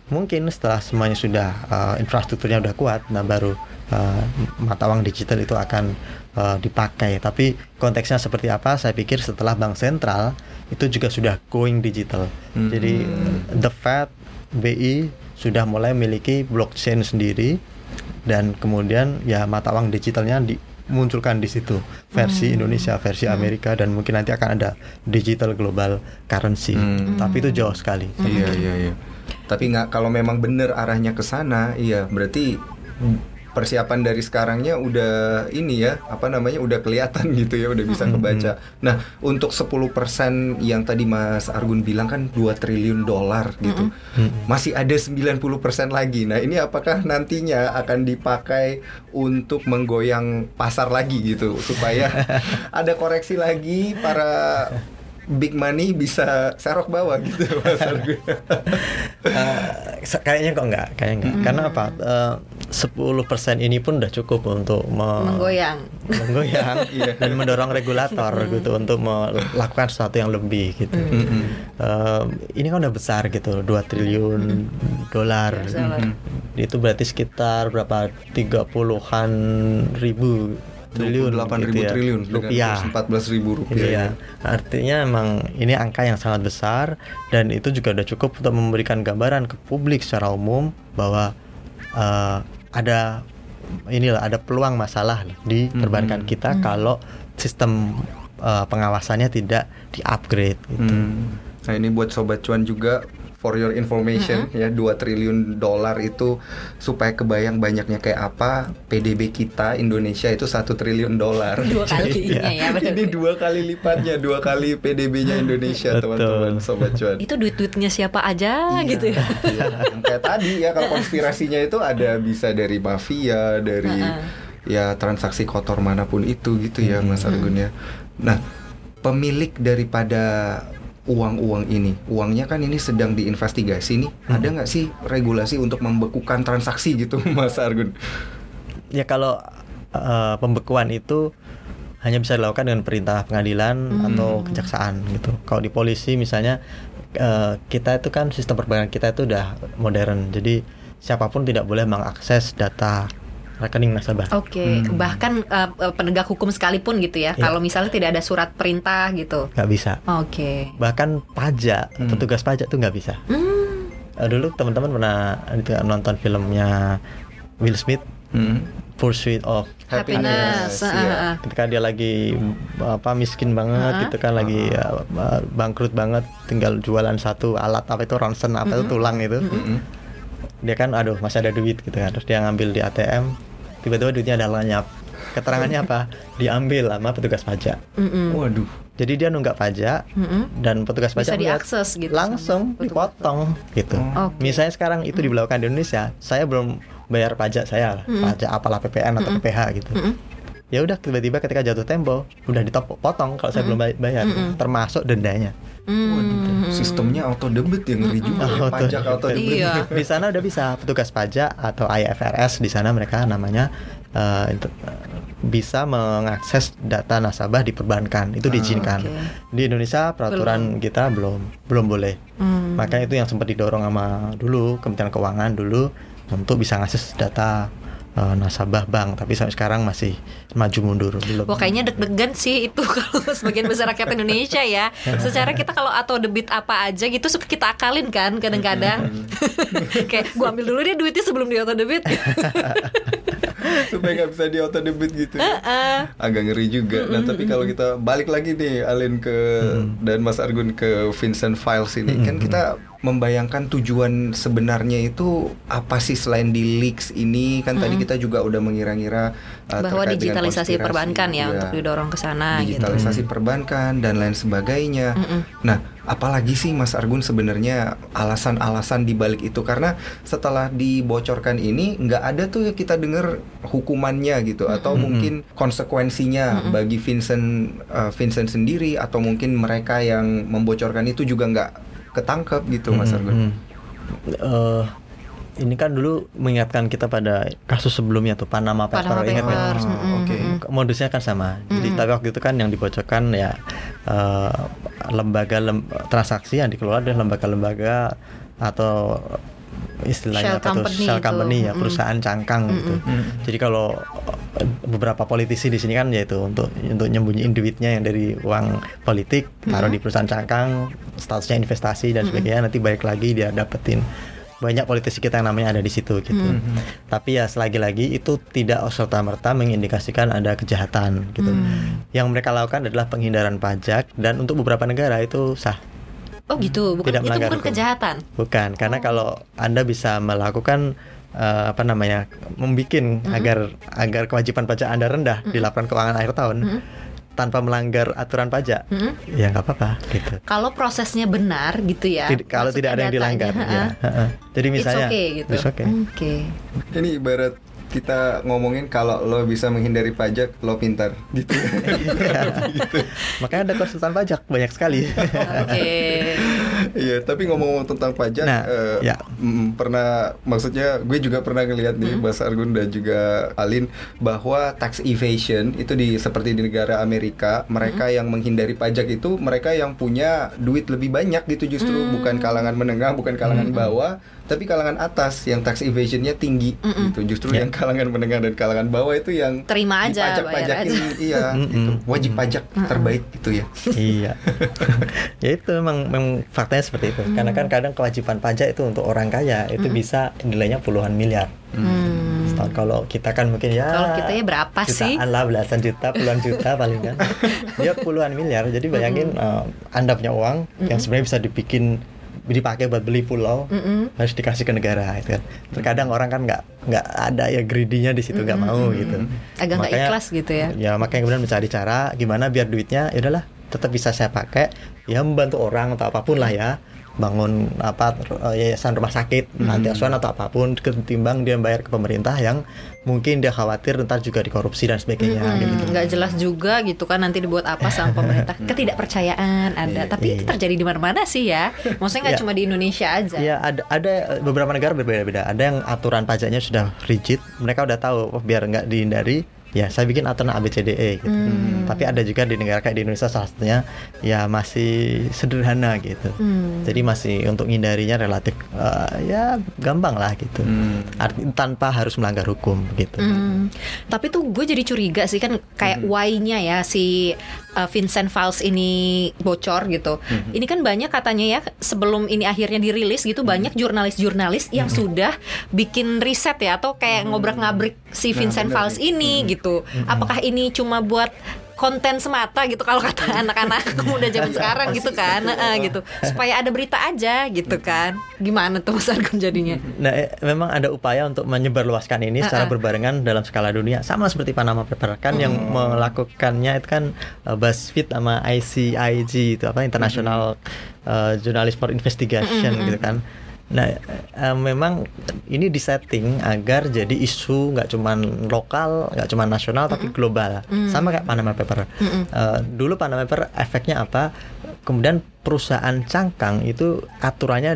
Mungkin setelah semuanya sudah uh, infrastrukturnya udah kuat, nah baru uh, mata uang digital itu akan uh, dipakai. Tapi konteksnya seperti apa? Saya pikir setelah bank sentral itu juga sudah going digital. Hmm. Jadi the Fed, BI sudah mulai memiliki blockchain sendiri dan kemudian ya mata uang digitalnya dimunculkan di situ versi Indonesia, versi Amerika dan mungkin nanti akan ada digital global currency. Hmm. Tapi itu jauh sekali. Iya iya iya. Tapi nggak kalau memang bener arahnya ke sana, iya berarti persiapan dari sekarangnya udah ini ya apa namanya udah kelihatan gitu ya udah bisa kebaca. Nah untuk 10% yang tadi Mas Argun bilang kan 2 triliun dolar gitu, masih ada 90% lagi. Nah ini apakah nantinya akan dipakai untuk menggoyang pasar lagi gitu supaya ada koreksi lagi para big money bisa serok bawah gitu Mas Argun. Eh, se- kayaknya kok enggak, kayaknya enggak. Karena apa? Eh, 10% ini pun udah cukup untuk me- Menggoyang. menggoyang Iya. dan mendorong regulator gitu untuk melakukan sesuatu yang lebih gitu. Mm-mm. Eh, ini kan udah besar gitu, 2 triliun dolar. Dolar. Itu berarti sekitar berapa? 30-an ribu triliun 28 ribu gitu ya. triliun rupiah. kurs 14 ribu rupiah. Iya, artinya emang ini angka yang sangat besar dan itu juga udah cukup untuk memberikan gambaran ke publik secara umum bahwa eh, ada inilah ada peluang masalah di Hmm. perbankan kita kalau sistem eh, pengawasannya tidak di-upgrade gitu. Hmm. Nah ini buat sobat cuan juga for your information ya 2 triliun dolar itu supaya kebayang banyaknya kayak apa PDB kita Indonesia itu satu triliun dolar. Dua kalinya ya, benar. Ini dua kali lipatnya, dua kali PDB-nya Indonesia teman-teman sobat cuan. Itu duit-duitnya siapa aja Iya, gitu ya. iya. Yang kayak tadi ya kalau konspirasinya itu ada bisa dari mafia, dari ya transaksi kotor mana pun itu gitu ya Mas Argun ya. Nah, pemilik daripada uang-uang ini, uangnya kan ini sedang diinvestigasi nih. Ada nggak sih regulasi untuk membekukan transaksi gitu Mas Argun? Ya kalau eh, pembekuan itu hanya bisa dilakukan dengan perintah pengadilan atau kejaksaan gitu. Kalau di polisi misalnya eh, kita itu kan sistem perbankan kita itu udah modern. Jadi siapa pun tidak boleh mengakses data rekening nasabah. Oke, bahkan eh, eh, penegak hukum sekalipun gitu ya. Iya. Kalau misalnya tidak ada surat perintah gitu. nggak bisa. Oke. Bahkan pajak, Hmm. petugas pajak tuh nggak bisa. Hmm. Eh, dulu teman-teman pernah itu, nonton filmnya Will Smith, Hmm. Pursuit of Happiness. Iya. ketika dia lagi apa miskin banget Ha-ha. gitu kan lagi ya, bangkrut banget tinggal jualan satu alat apa itu ronsen apa itu tulang itu Mm-mm. dia kan aduh masih ada duit gitu kan terus dia ngambil di ATM tiba-tiba duitnya ada lenyap keterangannya apa? Diambil sama petugas pajak. Mm-mm. Waduh. jadi dia nunggak pajak Mm-mm. dan petugas Bisa pajak diakses gitu langsung dipotong gitu. Oke. misalnya sekarang itu diberlakukan di Indonesia saya belum bayar pajak saya lah pajak apalah PPN atau PPH gitu. Mm-mm. ya udah tiba-tiba ketika jatuh tempo udah dipotong kalau saya belum bay- bayar. Termasuk dendanya Hmm. Sistemnya auto debit yang ngeri juga. ya. Auto Pajak auto debit. Iya. di sana udah bisa petugas pajak atau IFRS di sana mereka namanya eh, bisa mengakses data nasabah di perbankan itu Ah, diizinkan. oke. Di Indonesia peraturan kita belum belum boleh. Hmm. Makanya itu yang sempat didorong sama dulu Kementerian Keuangan dulu untuk bisa ngakses data eh, nasabah bank, tapi sampai sekarang masih maju mundur belum. Wah kayaknya deg-degan sih itu kalau sebagian besar rakyat Indonesia ya. Secara kita kalau auto debit apa aja gitu suka kita akalin kan kadang-kadang. Kayak gua ambil dulu deh duitnya sebelum di auto debit. supaya nggak bisa di auto debit gitu ya. Heeh. agak ngeri juga. Nah, tapi kalau kita balik lagi nih Alin ke dan Mas Argun ke Vincent Files ini, kan kita membayangkan tujuan sebenarnya itu apa sih selain di leaks ini? Kan tadi kita juga udah mengira-ngira uh, Bahwa digitalisasi perbankan ya iya. untuk didorong ke sana gitu. digitalisasi perbankan dan lain sebagainya. Nah, apalagi sih Mas Argun sebenarnya alasan-alasan di balik itu karena setelah dibocorkan ini nggak ada tuh ya kita dengar hukumannya gitu atau mungkin konsekuensinya bagi Vincent uh, Vincent sendiri atau mungkin mereka yang membocorkan itu juga nggak ketangkep gitu Mas Argun. Hmm. Eh, ini kan dulu mengingatkan kita pada kasus sebelumnya tuh Panama Papers, Panama ingat? Papers, Ah, mm-mm. Oke. modusnya kan sama. Jadi tapi waktu itu kan yang dibocorkan ya eh, lembaga lem- transaksi yang dikelola oleh lembaga-lembaga atau istilahnya Shell apa tuh company shell itu. company ya Mm-mm. perusahaan cangkang gitu. Jadi kalau eh, beberapa politisi di sini kan yaitu untuk untuk nyembunyiin duitnya yang dari uang politik taruh di perusahaan cangkang statusnya investasi dan sebagainya nanti balik lagi dia dapetin banyak politisi kita yang namanya ada di situ gitu. Tapi ya selagi lagi itu tidak serta merta mengindikasikan ada kejahatan gitu. Yang mereka lakukan adalah penghindaran pajak dan untuk beberapa negara itu sah. Oh gitu, bukan Tidak itu bukan hukum. kejahatan. Bukan, karena kalau Anda bisa melakukan eh, apa namanya, membikin agar agar kewajiban pajak Anda rendah di laporan keuangan akhir tahun tanpa melanggar aturan pajak, ya nggak apa-apa gitu. Kalau prosesnya benar gitu ya. Tid- kalau tidak ada yang dilanggar, ya. Jadi misalnya, It's okay gitu. it's okay. Oke. Ini ibarat kita ngomongin kalau lo bisa menghindari pajak, lo pintar gitu. Makanya ada konsultan pajak banyak sekali. Oke. Iya, tapi ngomong-ngomong tentang pajak, Nah, eh, ya. mm, pernah, maksudnya gue juga pernah ngelihat nih, Mas Argun dan juga Alin, bahwa tax evasion itu di seperti di negara Amerika, mereka yang menghindari pajak itu mereka yang punya duit lebih banyak gitu justru. Bukan kalangan menengah, bukan kalangan bawah, tapi kalangan atas yang tax evasionnya tinggi gitu. Justru Ya. yang kalangan menengah dan kalangan bawah itu yang Terima aja, dipajak-pajakin, bayar aja. iya, gitu. wajib pajak terbaik gitu ya. iya. ya itu memang, memang faktanya seperti itu. Karena kan kadang kewajiban pajak itu untuk orang kaya itu bisa nilainya puluhan miliar. Hmm. Setahun. Kalau kita kan mungkin ya Kalau kita ya berapa sih? jutaan lah belasan juta puluhan juta paling kan dia puluhan miliar jadi bayangin eh, anda punya uang yang sebenarnya bisa dibikin dipakai buat beli pulau harus dikasih ke negara gitu kan. Terkadang orang kan nggak nggak ada ya greedy-nya di situ nggak mau gitu. Agak nggak ikhlas gitu ya. ya makanya kemudian mencari cara gimana biar duitnya ya udahlah tetap bisa saya pakai ya membantu orang atau apa pun lah ya bangun apa eh, yayasan rumah sakit panti asuhan atau apa pun ketimbang dia bayar ke pemerintah yang mungkin dia khawatir ntar juga dikorupsi dan sebagainya Hmm, gitu. nggak jelas juga gitu kan nanti dibuat apa sama pemerintah ketidakpercayaan ada Iya, tapi itu iya. terjadi di mana-mana sih ya maksudnya nggak Iya. cuma di Indonesia aja Iya ada ada beberapa negara berbeda-beda. Ada yang aturan pajaknya sudah rigid. Mereka udah tahu oh, biar nggak dihindari. Ya saya bikin aturan ABCDE gitu. Hmm. Tapi ada juga di negara kayak di Indonesia salah satunya ya masih sederhana gitu. Hmm. Jadi masih untuk menghindarinya relatif eh, ya gampang lah gitu. Hmm. Arti, tanpa harus melanggar hukum gitu. Hmm, tapi tuh gue jadi curiga sih kan kayak why-nya ya si uh, Vincent Files ini bocor gitu. Ini kan banyak katanya ya sebelum ini akhirnya dirilis gitu banyak jurnalis-jurnalis yang sudah bikin riset ya atau kayak ngobrak-ngabrik si Nah, Vincent bener Files ini gitu. Apakah ini cuma buat konten semata gitu kalau kata anak-anak muda zaman sekarang gitu kan? Heeh, gitu. Supaya ada berita aja gitu kan. Gimana tuh Mas Argun jadinya? Nah, eh, memang ada upaya untuk menyebarluaskan ini secara Uh-uh. berbarengan dalam skala dunia, sama seperti Panama Papers kan yang melakukannya itu kan uh, BuzzFeed sama ICIG itu apa International uh, Journalist for Investigation gitu kan. Nah, eh, memang ini disetting agar jadi isu nggak cuman lokal, nggak cuman nasional, tapi global. Sama kayak Panama Paper. Eh, dulu Panama Paper efeknya apa? Kemudian perusahaan cangkang itu aturannya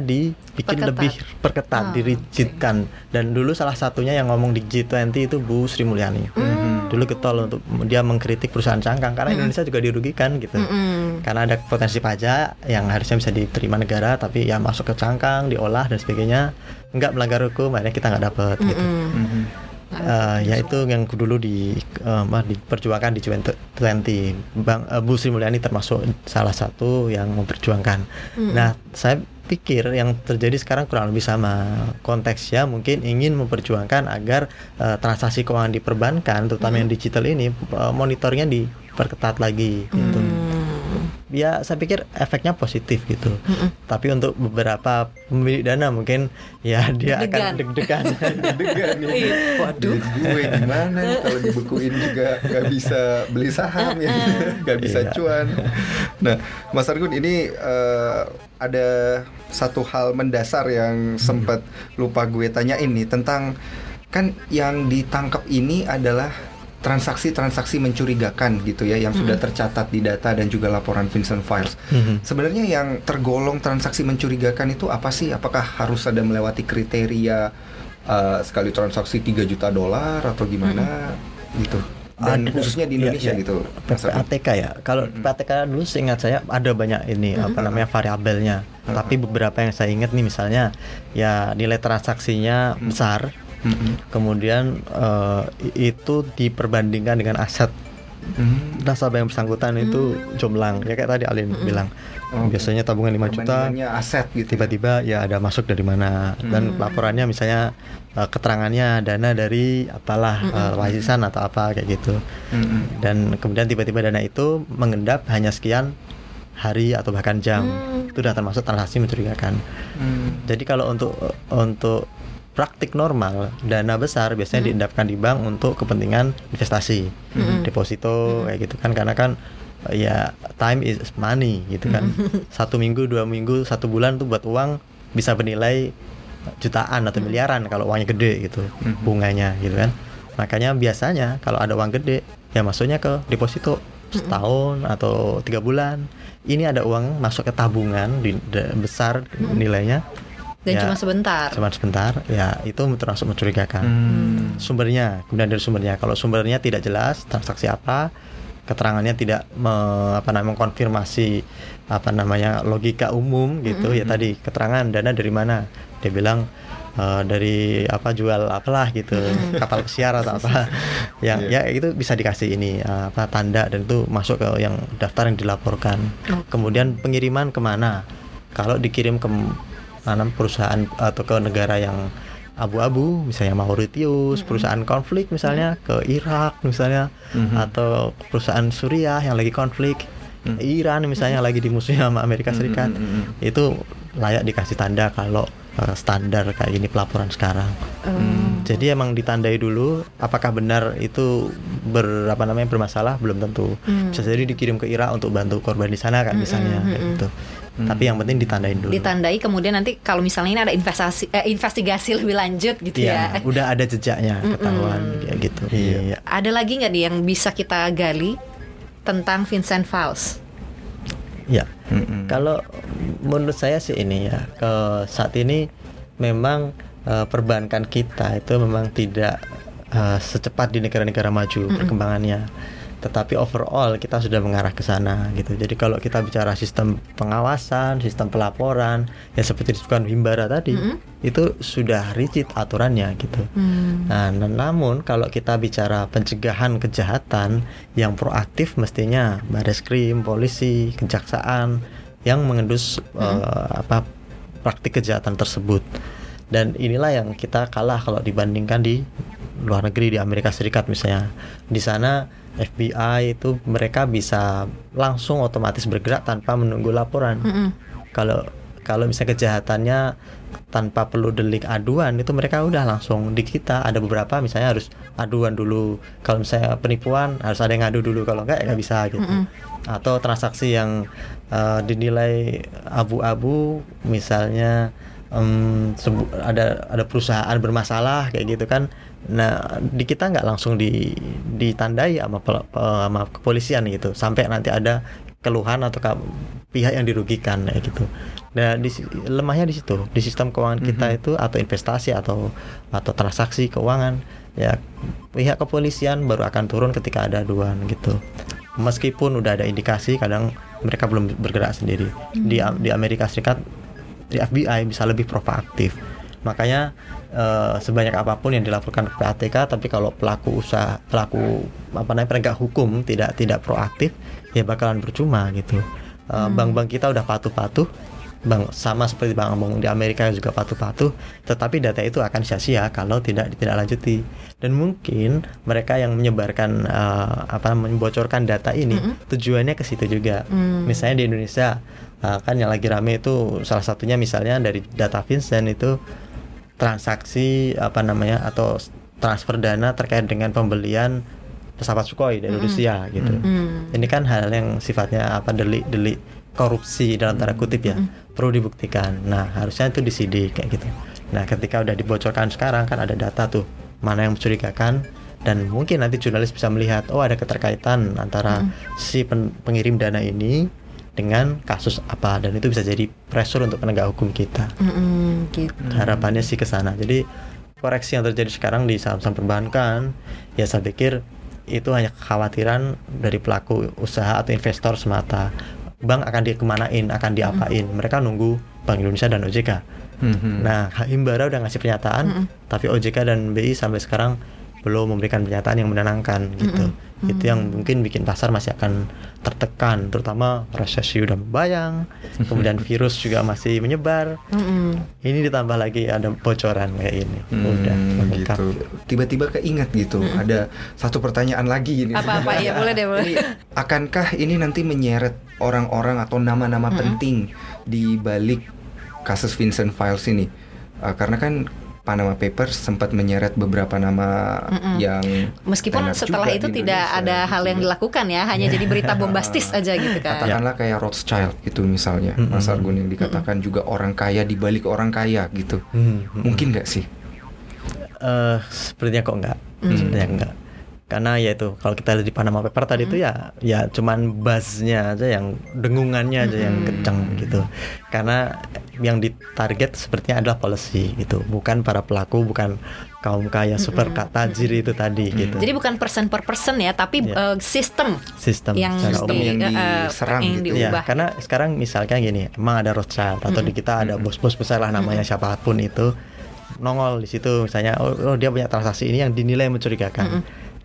dibikin Perketat. lebih perketat, Ah, dirigidkan. Dan dulu salah satunya yang ngomong di G20 itu Bu Sri Mulyani. Hmm. Dulu getol untuk dia mengkritik perusahaan cangkang karena Indonesia juga dirugikan gitu. Mm-mm. Karena ada potensi pajak yang harusnya bisa diterima negara tapi ya masuk ke cangkang, diolah dan sebagainya, nggak melanggar hukum, akhirnya kita nggak dapat gitu. Mm-mm. Mhm. Eh, ya itu yang dulu di eh, apa, diperjuangkan di G20 Bang eh, Bu Sri Mulyani termasuk salah satu yang memperjuangkan. Nah, saya pikir yang terjadi sekarang kurang lebih sama konteksnya mungkin ingin memperjuangkan agar eh, transaksi keuangan di perbankan terutama yang digital ini eh, monitornya diperketat lagi gitu. Ya saya pikir efeknya positif gitu. Tapi untuk beberapa pemilik dana mungkin ya dia akan Deg-degan. deg-degan. Nih. Waduh. Duit gue gimana nih kalau dibekuin juga nggak bisa beli saham ya, nggak bisa Iya. cuan. Nah, Mas Argun ini eh, ada satu hal mendasar yang sempat lupa gue tanyain nih tentang kan yang ditangkap ini adalah transaksi-transaksi mencurigakan gitu ya yang sudah tercatat di data dan juga laporan Vincent Files. Mhm. Sebenarnya yang tergolong transaksi mencurigakan itu apa sih? Apakah harus ada melewati kriteria uh, sekali transaksi 3 juta dolar atau gimana gitu? Dan Ada- khususnya di iya, Indonesia iya. gitu. Mas Argun. PPATK ya. Kalau PPATK dulu seingat saya ada banyak ini apa namanya variabelnya. Tapi beberapa yang saya ingat nih misalnya ya nilai transaksinya besar. Mhm. Kemudian i- itu diperbandingkan dengan aset Mhm. nasabah yang bersangkutan itu jomblang. Ya kayak tadi Alin bilang. Oke. Biasanya tabungan 5 juta. Aset gitu. tiba-tiba ya ada masuk dari mana. Dan laporannya misalnya eh, keterangannya dana dari apalah eh, warisan atau apa kayak gitu. Mhm. dan kemudian tiba-tiba dana itu mengendap hanya sekian hari atau bahkan jam. Itu sudah termasuk transaksi mencurigakan. Mhm. jadi kalau untuk untuk praktik normal dana besar biasanya diendapkan di bank untuk kepentingan investasi. Deposito kayak gitu kan. Karena kan ya time is money gitu kan. Satu minggu dua minggu satu bulan tuh buat uang bisa bernilai jutaan atau miliaran kalau uangnya gede gitu bunganya gitu kan. Makanya biasanya kalau ada uang gede ya masuknya ke deposito setahun atau tiga bulan. Ini ada uang masuk ke tabungan di, da- besar nilainya. Dan Ya, cuma sebentar. cuma sebentar ya itu termasuk mencurigakan. Hmm. sumbernya kemudian dari sumbernya. Kalau sumbernya tidak jelas transaksi apa keterangannya tidak me- apa namanya mengkonfirmasi apa namanya logika umum gitu. Ya tadi keterangan dana dari mana? Dia bilang eh, dari apa jual apalah gitu kapal pesiar atau apa. Yang ya itu bisa dikasih ini eh, apa tanda dan itu masuk ke yang daftar yang dilaporkan. Kemudian pengiriman ke mana? Kalau dikirim ke mana perusahaan atau ke negara yang abu-abu misalnya Mauritius perusahaan konflik misalnya ke Irak misalnya atau perusahaan Suriah yang lagi konflik Iran misalnya lagi dimusuhi sama Amerika Serikat. itu layak dikasih tanda kalau eh, standar kayak gini pelaporan sekarang. Jadi emang ditandai dulu apakah benar itu ber apa namanya bermasalah? Belum tentu. Bisa jadi dikirim ke Irak untuk bantu korban di sana kan misalnya kayak gitu tapi yang penting ditandain dulu Ditandai kemudian nanti kalau misalnya ini ada investasi eh, investigasi lebih lanjut gitu Iya, ya. udah ada jejaknya ketahuan kayak gitu. Iya. Ada lagi nggak nih yang bisa kita gali tentang Vincent Fals? Ya. Mhm. Kalau menurut saya sih ini ya, ke saat ini memang eh, perbankan kita itu memang tidak eh, secepat di negara-negara maju perkembangannya. Tetapi overall kita sudah mengarah ke sana gitu. Jadi kalau kita bicara sistem pengawasan, sistem pelaporan, yang seperti disebutkan Himbara tadi, itu sudah rigid aturannya gitu. Nah, n- namun kalau kita bicara pencegahan kejahatan yang proaktif mestinya baris krim, polisi, kejaksaan yang mengendus eh, apa praktik kejahatan tersebut. Dan inilah yang kita kalah kalau dibandingkan di luar negeri di Amerika Serikat misalnya. Di sana FBI itu mereka bisa langsung otomatis bergerak tanpa menunggu laporan. Kalau kalau misalnya kejahatannya tanpa perlu delik aduan itu mereka udah langsung di kita. Ada beberapa misalnya harus aduan dulu. Kalau misalnya penipuan harus ada yang ngadu dulu. Kalau enggak ya nggak bisa gitu. Atau transaksi yang eh, dinilai abu-abu misalnya sebu- ada ada perusahaan bermasalah kayak gitu kan nah di kita nggak langsung di ditandai sama sama kepolisian gitu sampai nanti ada keluhan atau pihak yang dirugikan kayak gitu. Nah, di, lemahnya di situ di sistem keuangan kita Mhm. itu atau investasi atau atau transaksi keuangan ya pihak kepolisian baru akan turun ketika ada aduan gitu. Meskipun udah ada indikasi kadang mereka belum bergerak sendiri. Di di Amerika Serikat di FBI bisa lebih proaktif. Makanya eh, sebanyak apa pun yang dilaporkan ke PATK, tapi kalau pelaku usaha, pelaku apa namanya penegak hukum tidak tidak proaktif, ya bakalan percuma gitu. Eh, Bank-bank kita udah patuh-patuh, bank sama seperti bank-bank di Amerika juga patuh-patuh, tetapi data itu akan sia-sia kalau tidak ditindaklanjuti. Dan mungkin mereka yang menyebarkan eh, apa membocorkan data ini tujuannya ke situ juga. Hmm. Misalnya di Indonesia uh, kan yang lagi rame itu salah satunya misalnya dari data Vincent itu transaksi apa namanya atau transfer dana terkait dengan pembelian pesawat Sukhoi dari Rusia gitu. Hmm. Ini kan hal yang sifatnya apa delik-delik korupsi dalam tanda kutip ya perlu dibuktikan. Nah harusnya itu disidik kayak gitu. Nah ketika udah dibocorkan sekarang kan ada data tuh mana yang mencurigakan dan mungkin nanti jurnalis bisa melihat oh ada keterkaitan antara si pen- pengirim dana ini dengan kasus apa dan itu bisa jadi pressure untuk penegak hukum kita. Mm-mm, gitu. Harapannya sih ke sana. Jadi koreksi yang terjadi sekarang di saham-saham perbankan ya saya pikir itu hanya kekhawatiran dari pelaku usaha atau investor semata. Bank akan dikemanain, akan diapain? Mereka nunggu Bank Indonesia dan OJK. Mhm. Nah, Himbara udah ngasih pernyataan, tapi OJK dan BI sampai sekarang belum memberikan pernyataan yang menenangkan gitu. Itu yang mungkin bikin pasar masih akan tertekan, terutama resesi udah membayang, kemudian virus juga masih menyebar. Mm-mm. Ini ditambah lagi ada bocoran kayak ini. Hmm, udah lengkap. gitu. Tiba-tiba keingat gitu. Ada satu pertanyaan lagi ini. Apa-apa ya boleh deh boleh. Ini, akankah ini nanti menyeret orang-orang atau nama-nama penting di balik kasus Vincent Files ini? Uh, karena kan Panama Papers sempat menyeret beberapa nama yang Meskipun setelah juga itu di tidak Indonesia, ada hal gitu yang ya. dilakukan ya, hanya jadi berita bombastis aja gitu kan. Katakanlah kayak Rothschild gitu misalnya, Mm-mm. Mas Argun yang dikatakan juga orang kaya di balik orang kaya gitu. Hmm, hmm. Mungkin nggak sih? Eh, sepertinya kok enggak. Hmm. Sepertinya enggak. Karena ya itu kalau kita lihat di Panama Paper tadi itu ya ya cuman buzznya aja yang dengungannya aja yang kencang gitu. Karena yang ditarget sepertinya adalah policy gitu, bukan para pelaku, bukan kaum kaya super tajir itu tadi gitu. Jadi bukan person per person ya, tapi Iya. eh, sistem sistem yang Sistem umum. yang di- eh, diserang yang gitu. Ya, diubah. karena sekarang misalkan gini, emang ada Rothschild atau di kita ada bos-bos besar lah namanya siapa pun itu nongol di situ misalnya oh, oh, dia punya transaksi ini yang dinilai mencurigakan.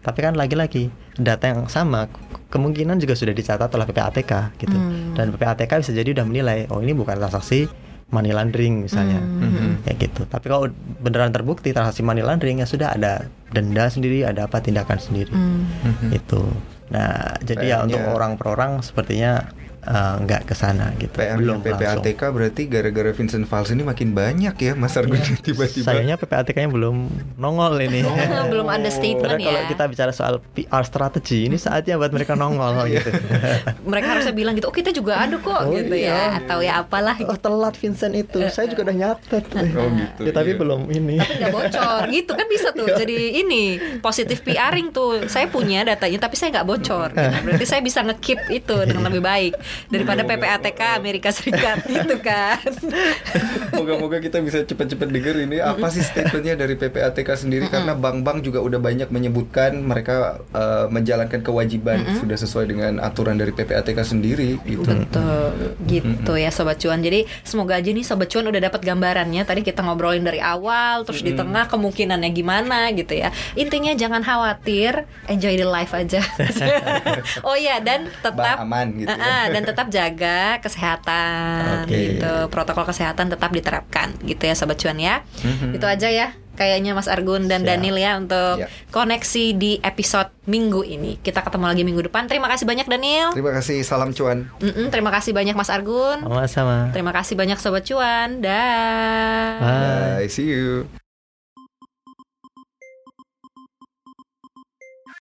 Tapi kan lagi-lagi data yang sama ke- kemungkinan juga sudah dicatat oleh PPATK gitu. Hmm. Dan PPATK bisa jadi udah menilai oh ini bukan transaksi money laundering misalnya. Hmm. Kayak gitu. Tapi kalau beneran terbukti transaksi money laundering ya sudah ada denda sendiri, ada apa tindakan sendiri Hmm. itu. Nah, jadi ya untuk PR-nya orang per orang sepertinya eh, nggak ke sana gitu. PR Belum langsung. PPATK berarti gara-gara Vincent Fals ini makin banyak ya Mas Argun tiba-tiba. Sayangnya PPATK-nya belum nongol ini. Belum ada statement Karena kalau ya. kita bicara soal PR strategi, ini saatnya buat mereka nongol gitu. Mereka harusnya bilang gitu, oh kita juga ada kok Oh, gitu iya. ya, atau ya apalah. Oh telat Vincent itu, saya juga udah nyatet. Oh, gitu, Ya, tapi iya. belum ini. nggak bocor gitu kan bisa tuh jadi ini positif PRing tuh saya punya datanya tapi saya nggak bocor gitu. berarti saya bisa ngekip itu dengan lebih baik daripada PPATK Amerika Serikat gitu kan. Moga-moga kita bisa cepat-cepat denger ini. Apa sih statementnya dari PPATK sendiri? Karena bank-bank juga udah banyak menyebutkan mereka eh, menjalankan kewajiban sudah sesuai dengan aturan dari PPATK sendiri gitu. betul gitu ya sobat cuan. Jadi semoga aja nih sobat cuan udah dapat gambarannya. Tadi kita ngobrolin dari awal terus di tengah kemungkinannya gimana gitu ya. Intinya jangan khawatir enjoy the life aja. Oh iya dan tetap Bang, aman gitu. Ah, ah, dan tetap jaga kesehatan Oke. gitu protokol kesehatan tetap diterapkan gitu ya sobat cuan ya Mhm. itu aja ya kayaknya Mas Argun dan Siap. Daniel ya untuk Ya. koneksi di episode minggu ini kita ketemu lagi minggu depan terima kasih banyak Daniel Terima kasih, salam cuan. Mm-mm, terima kasih banyak Mas Argun Sama-sama. terima kasih banyak sobat cuan dah Bye. Bye, see you.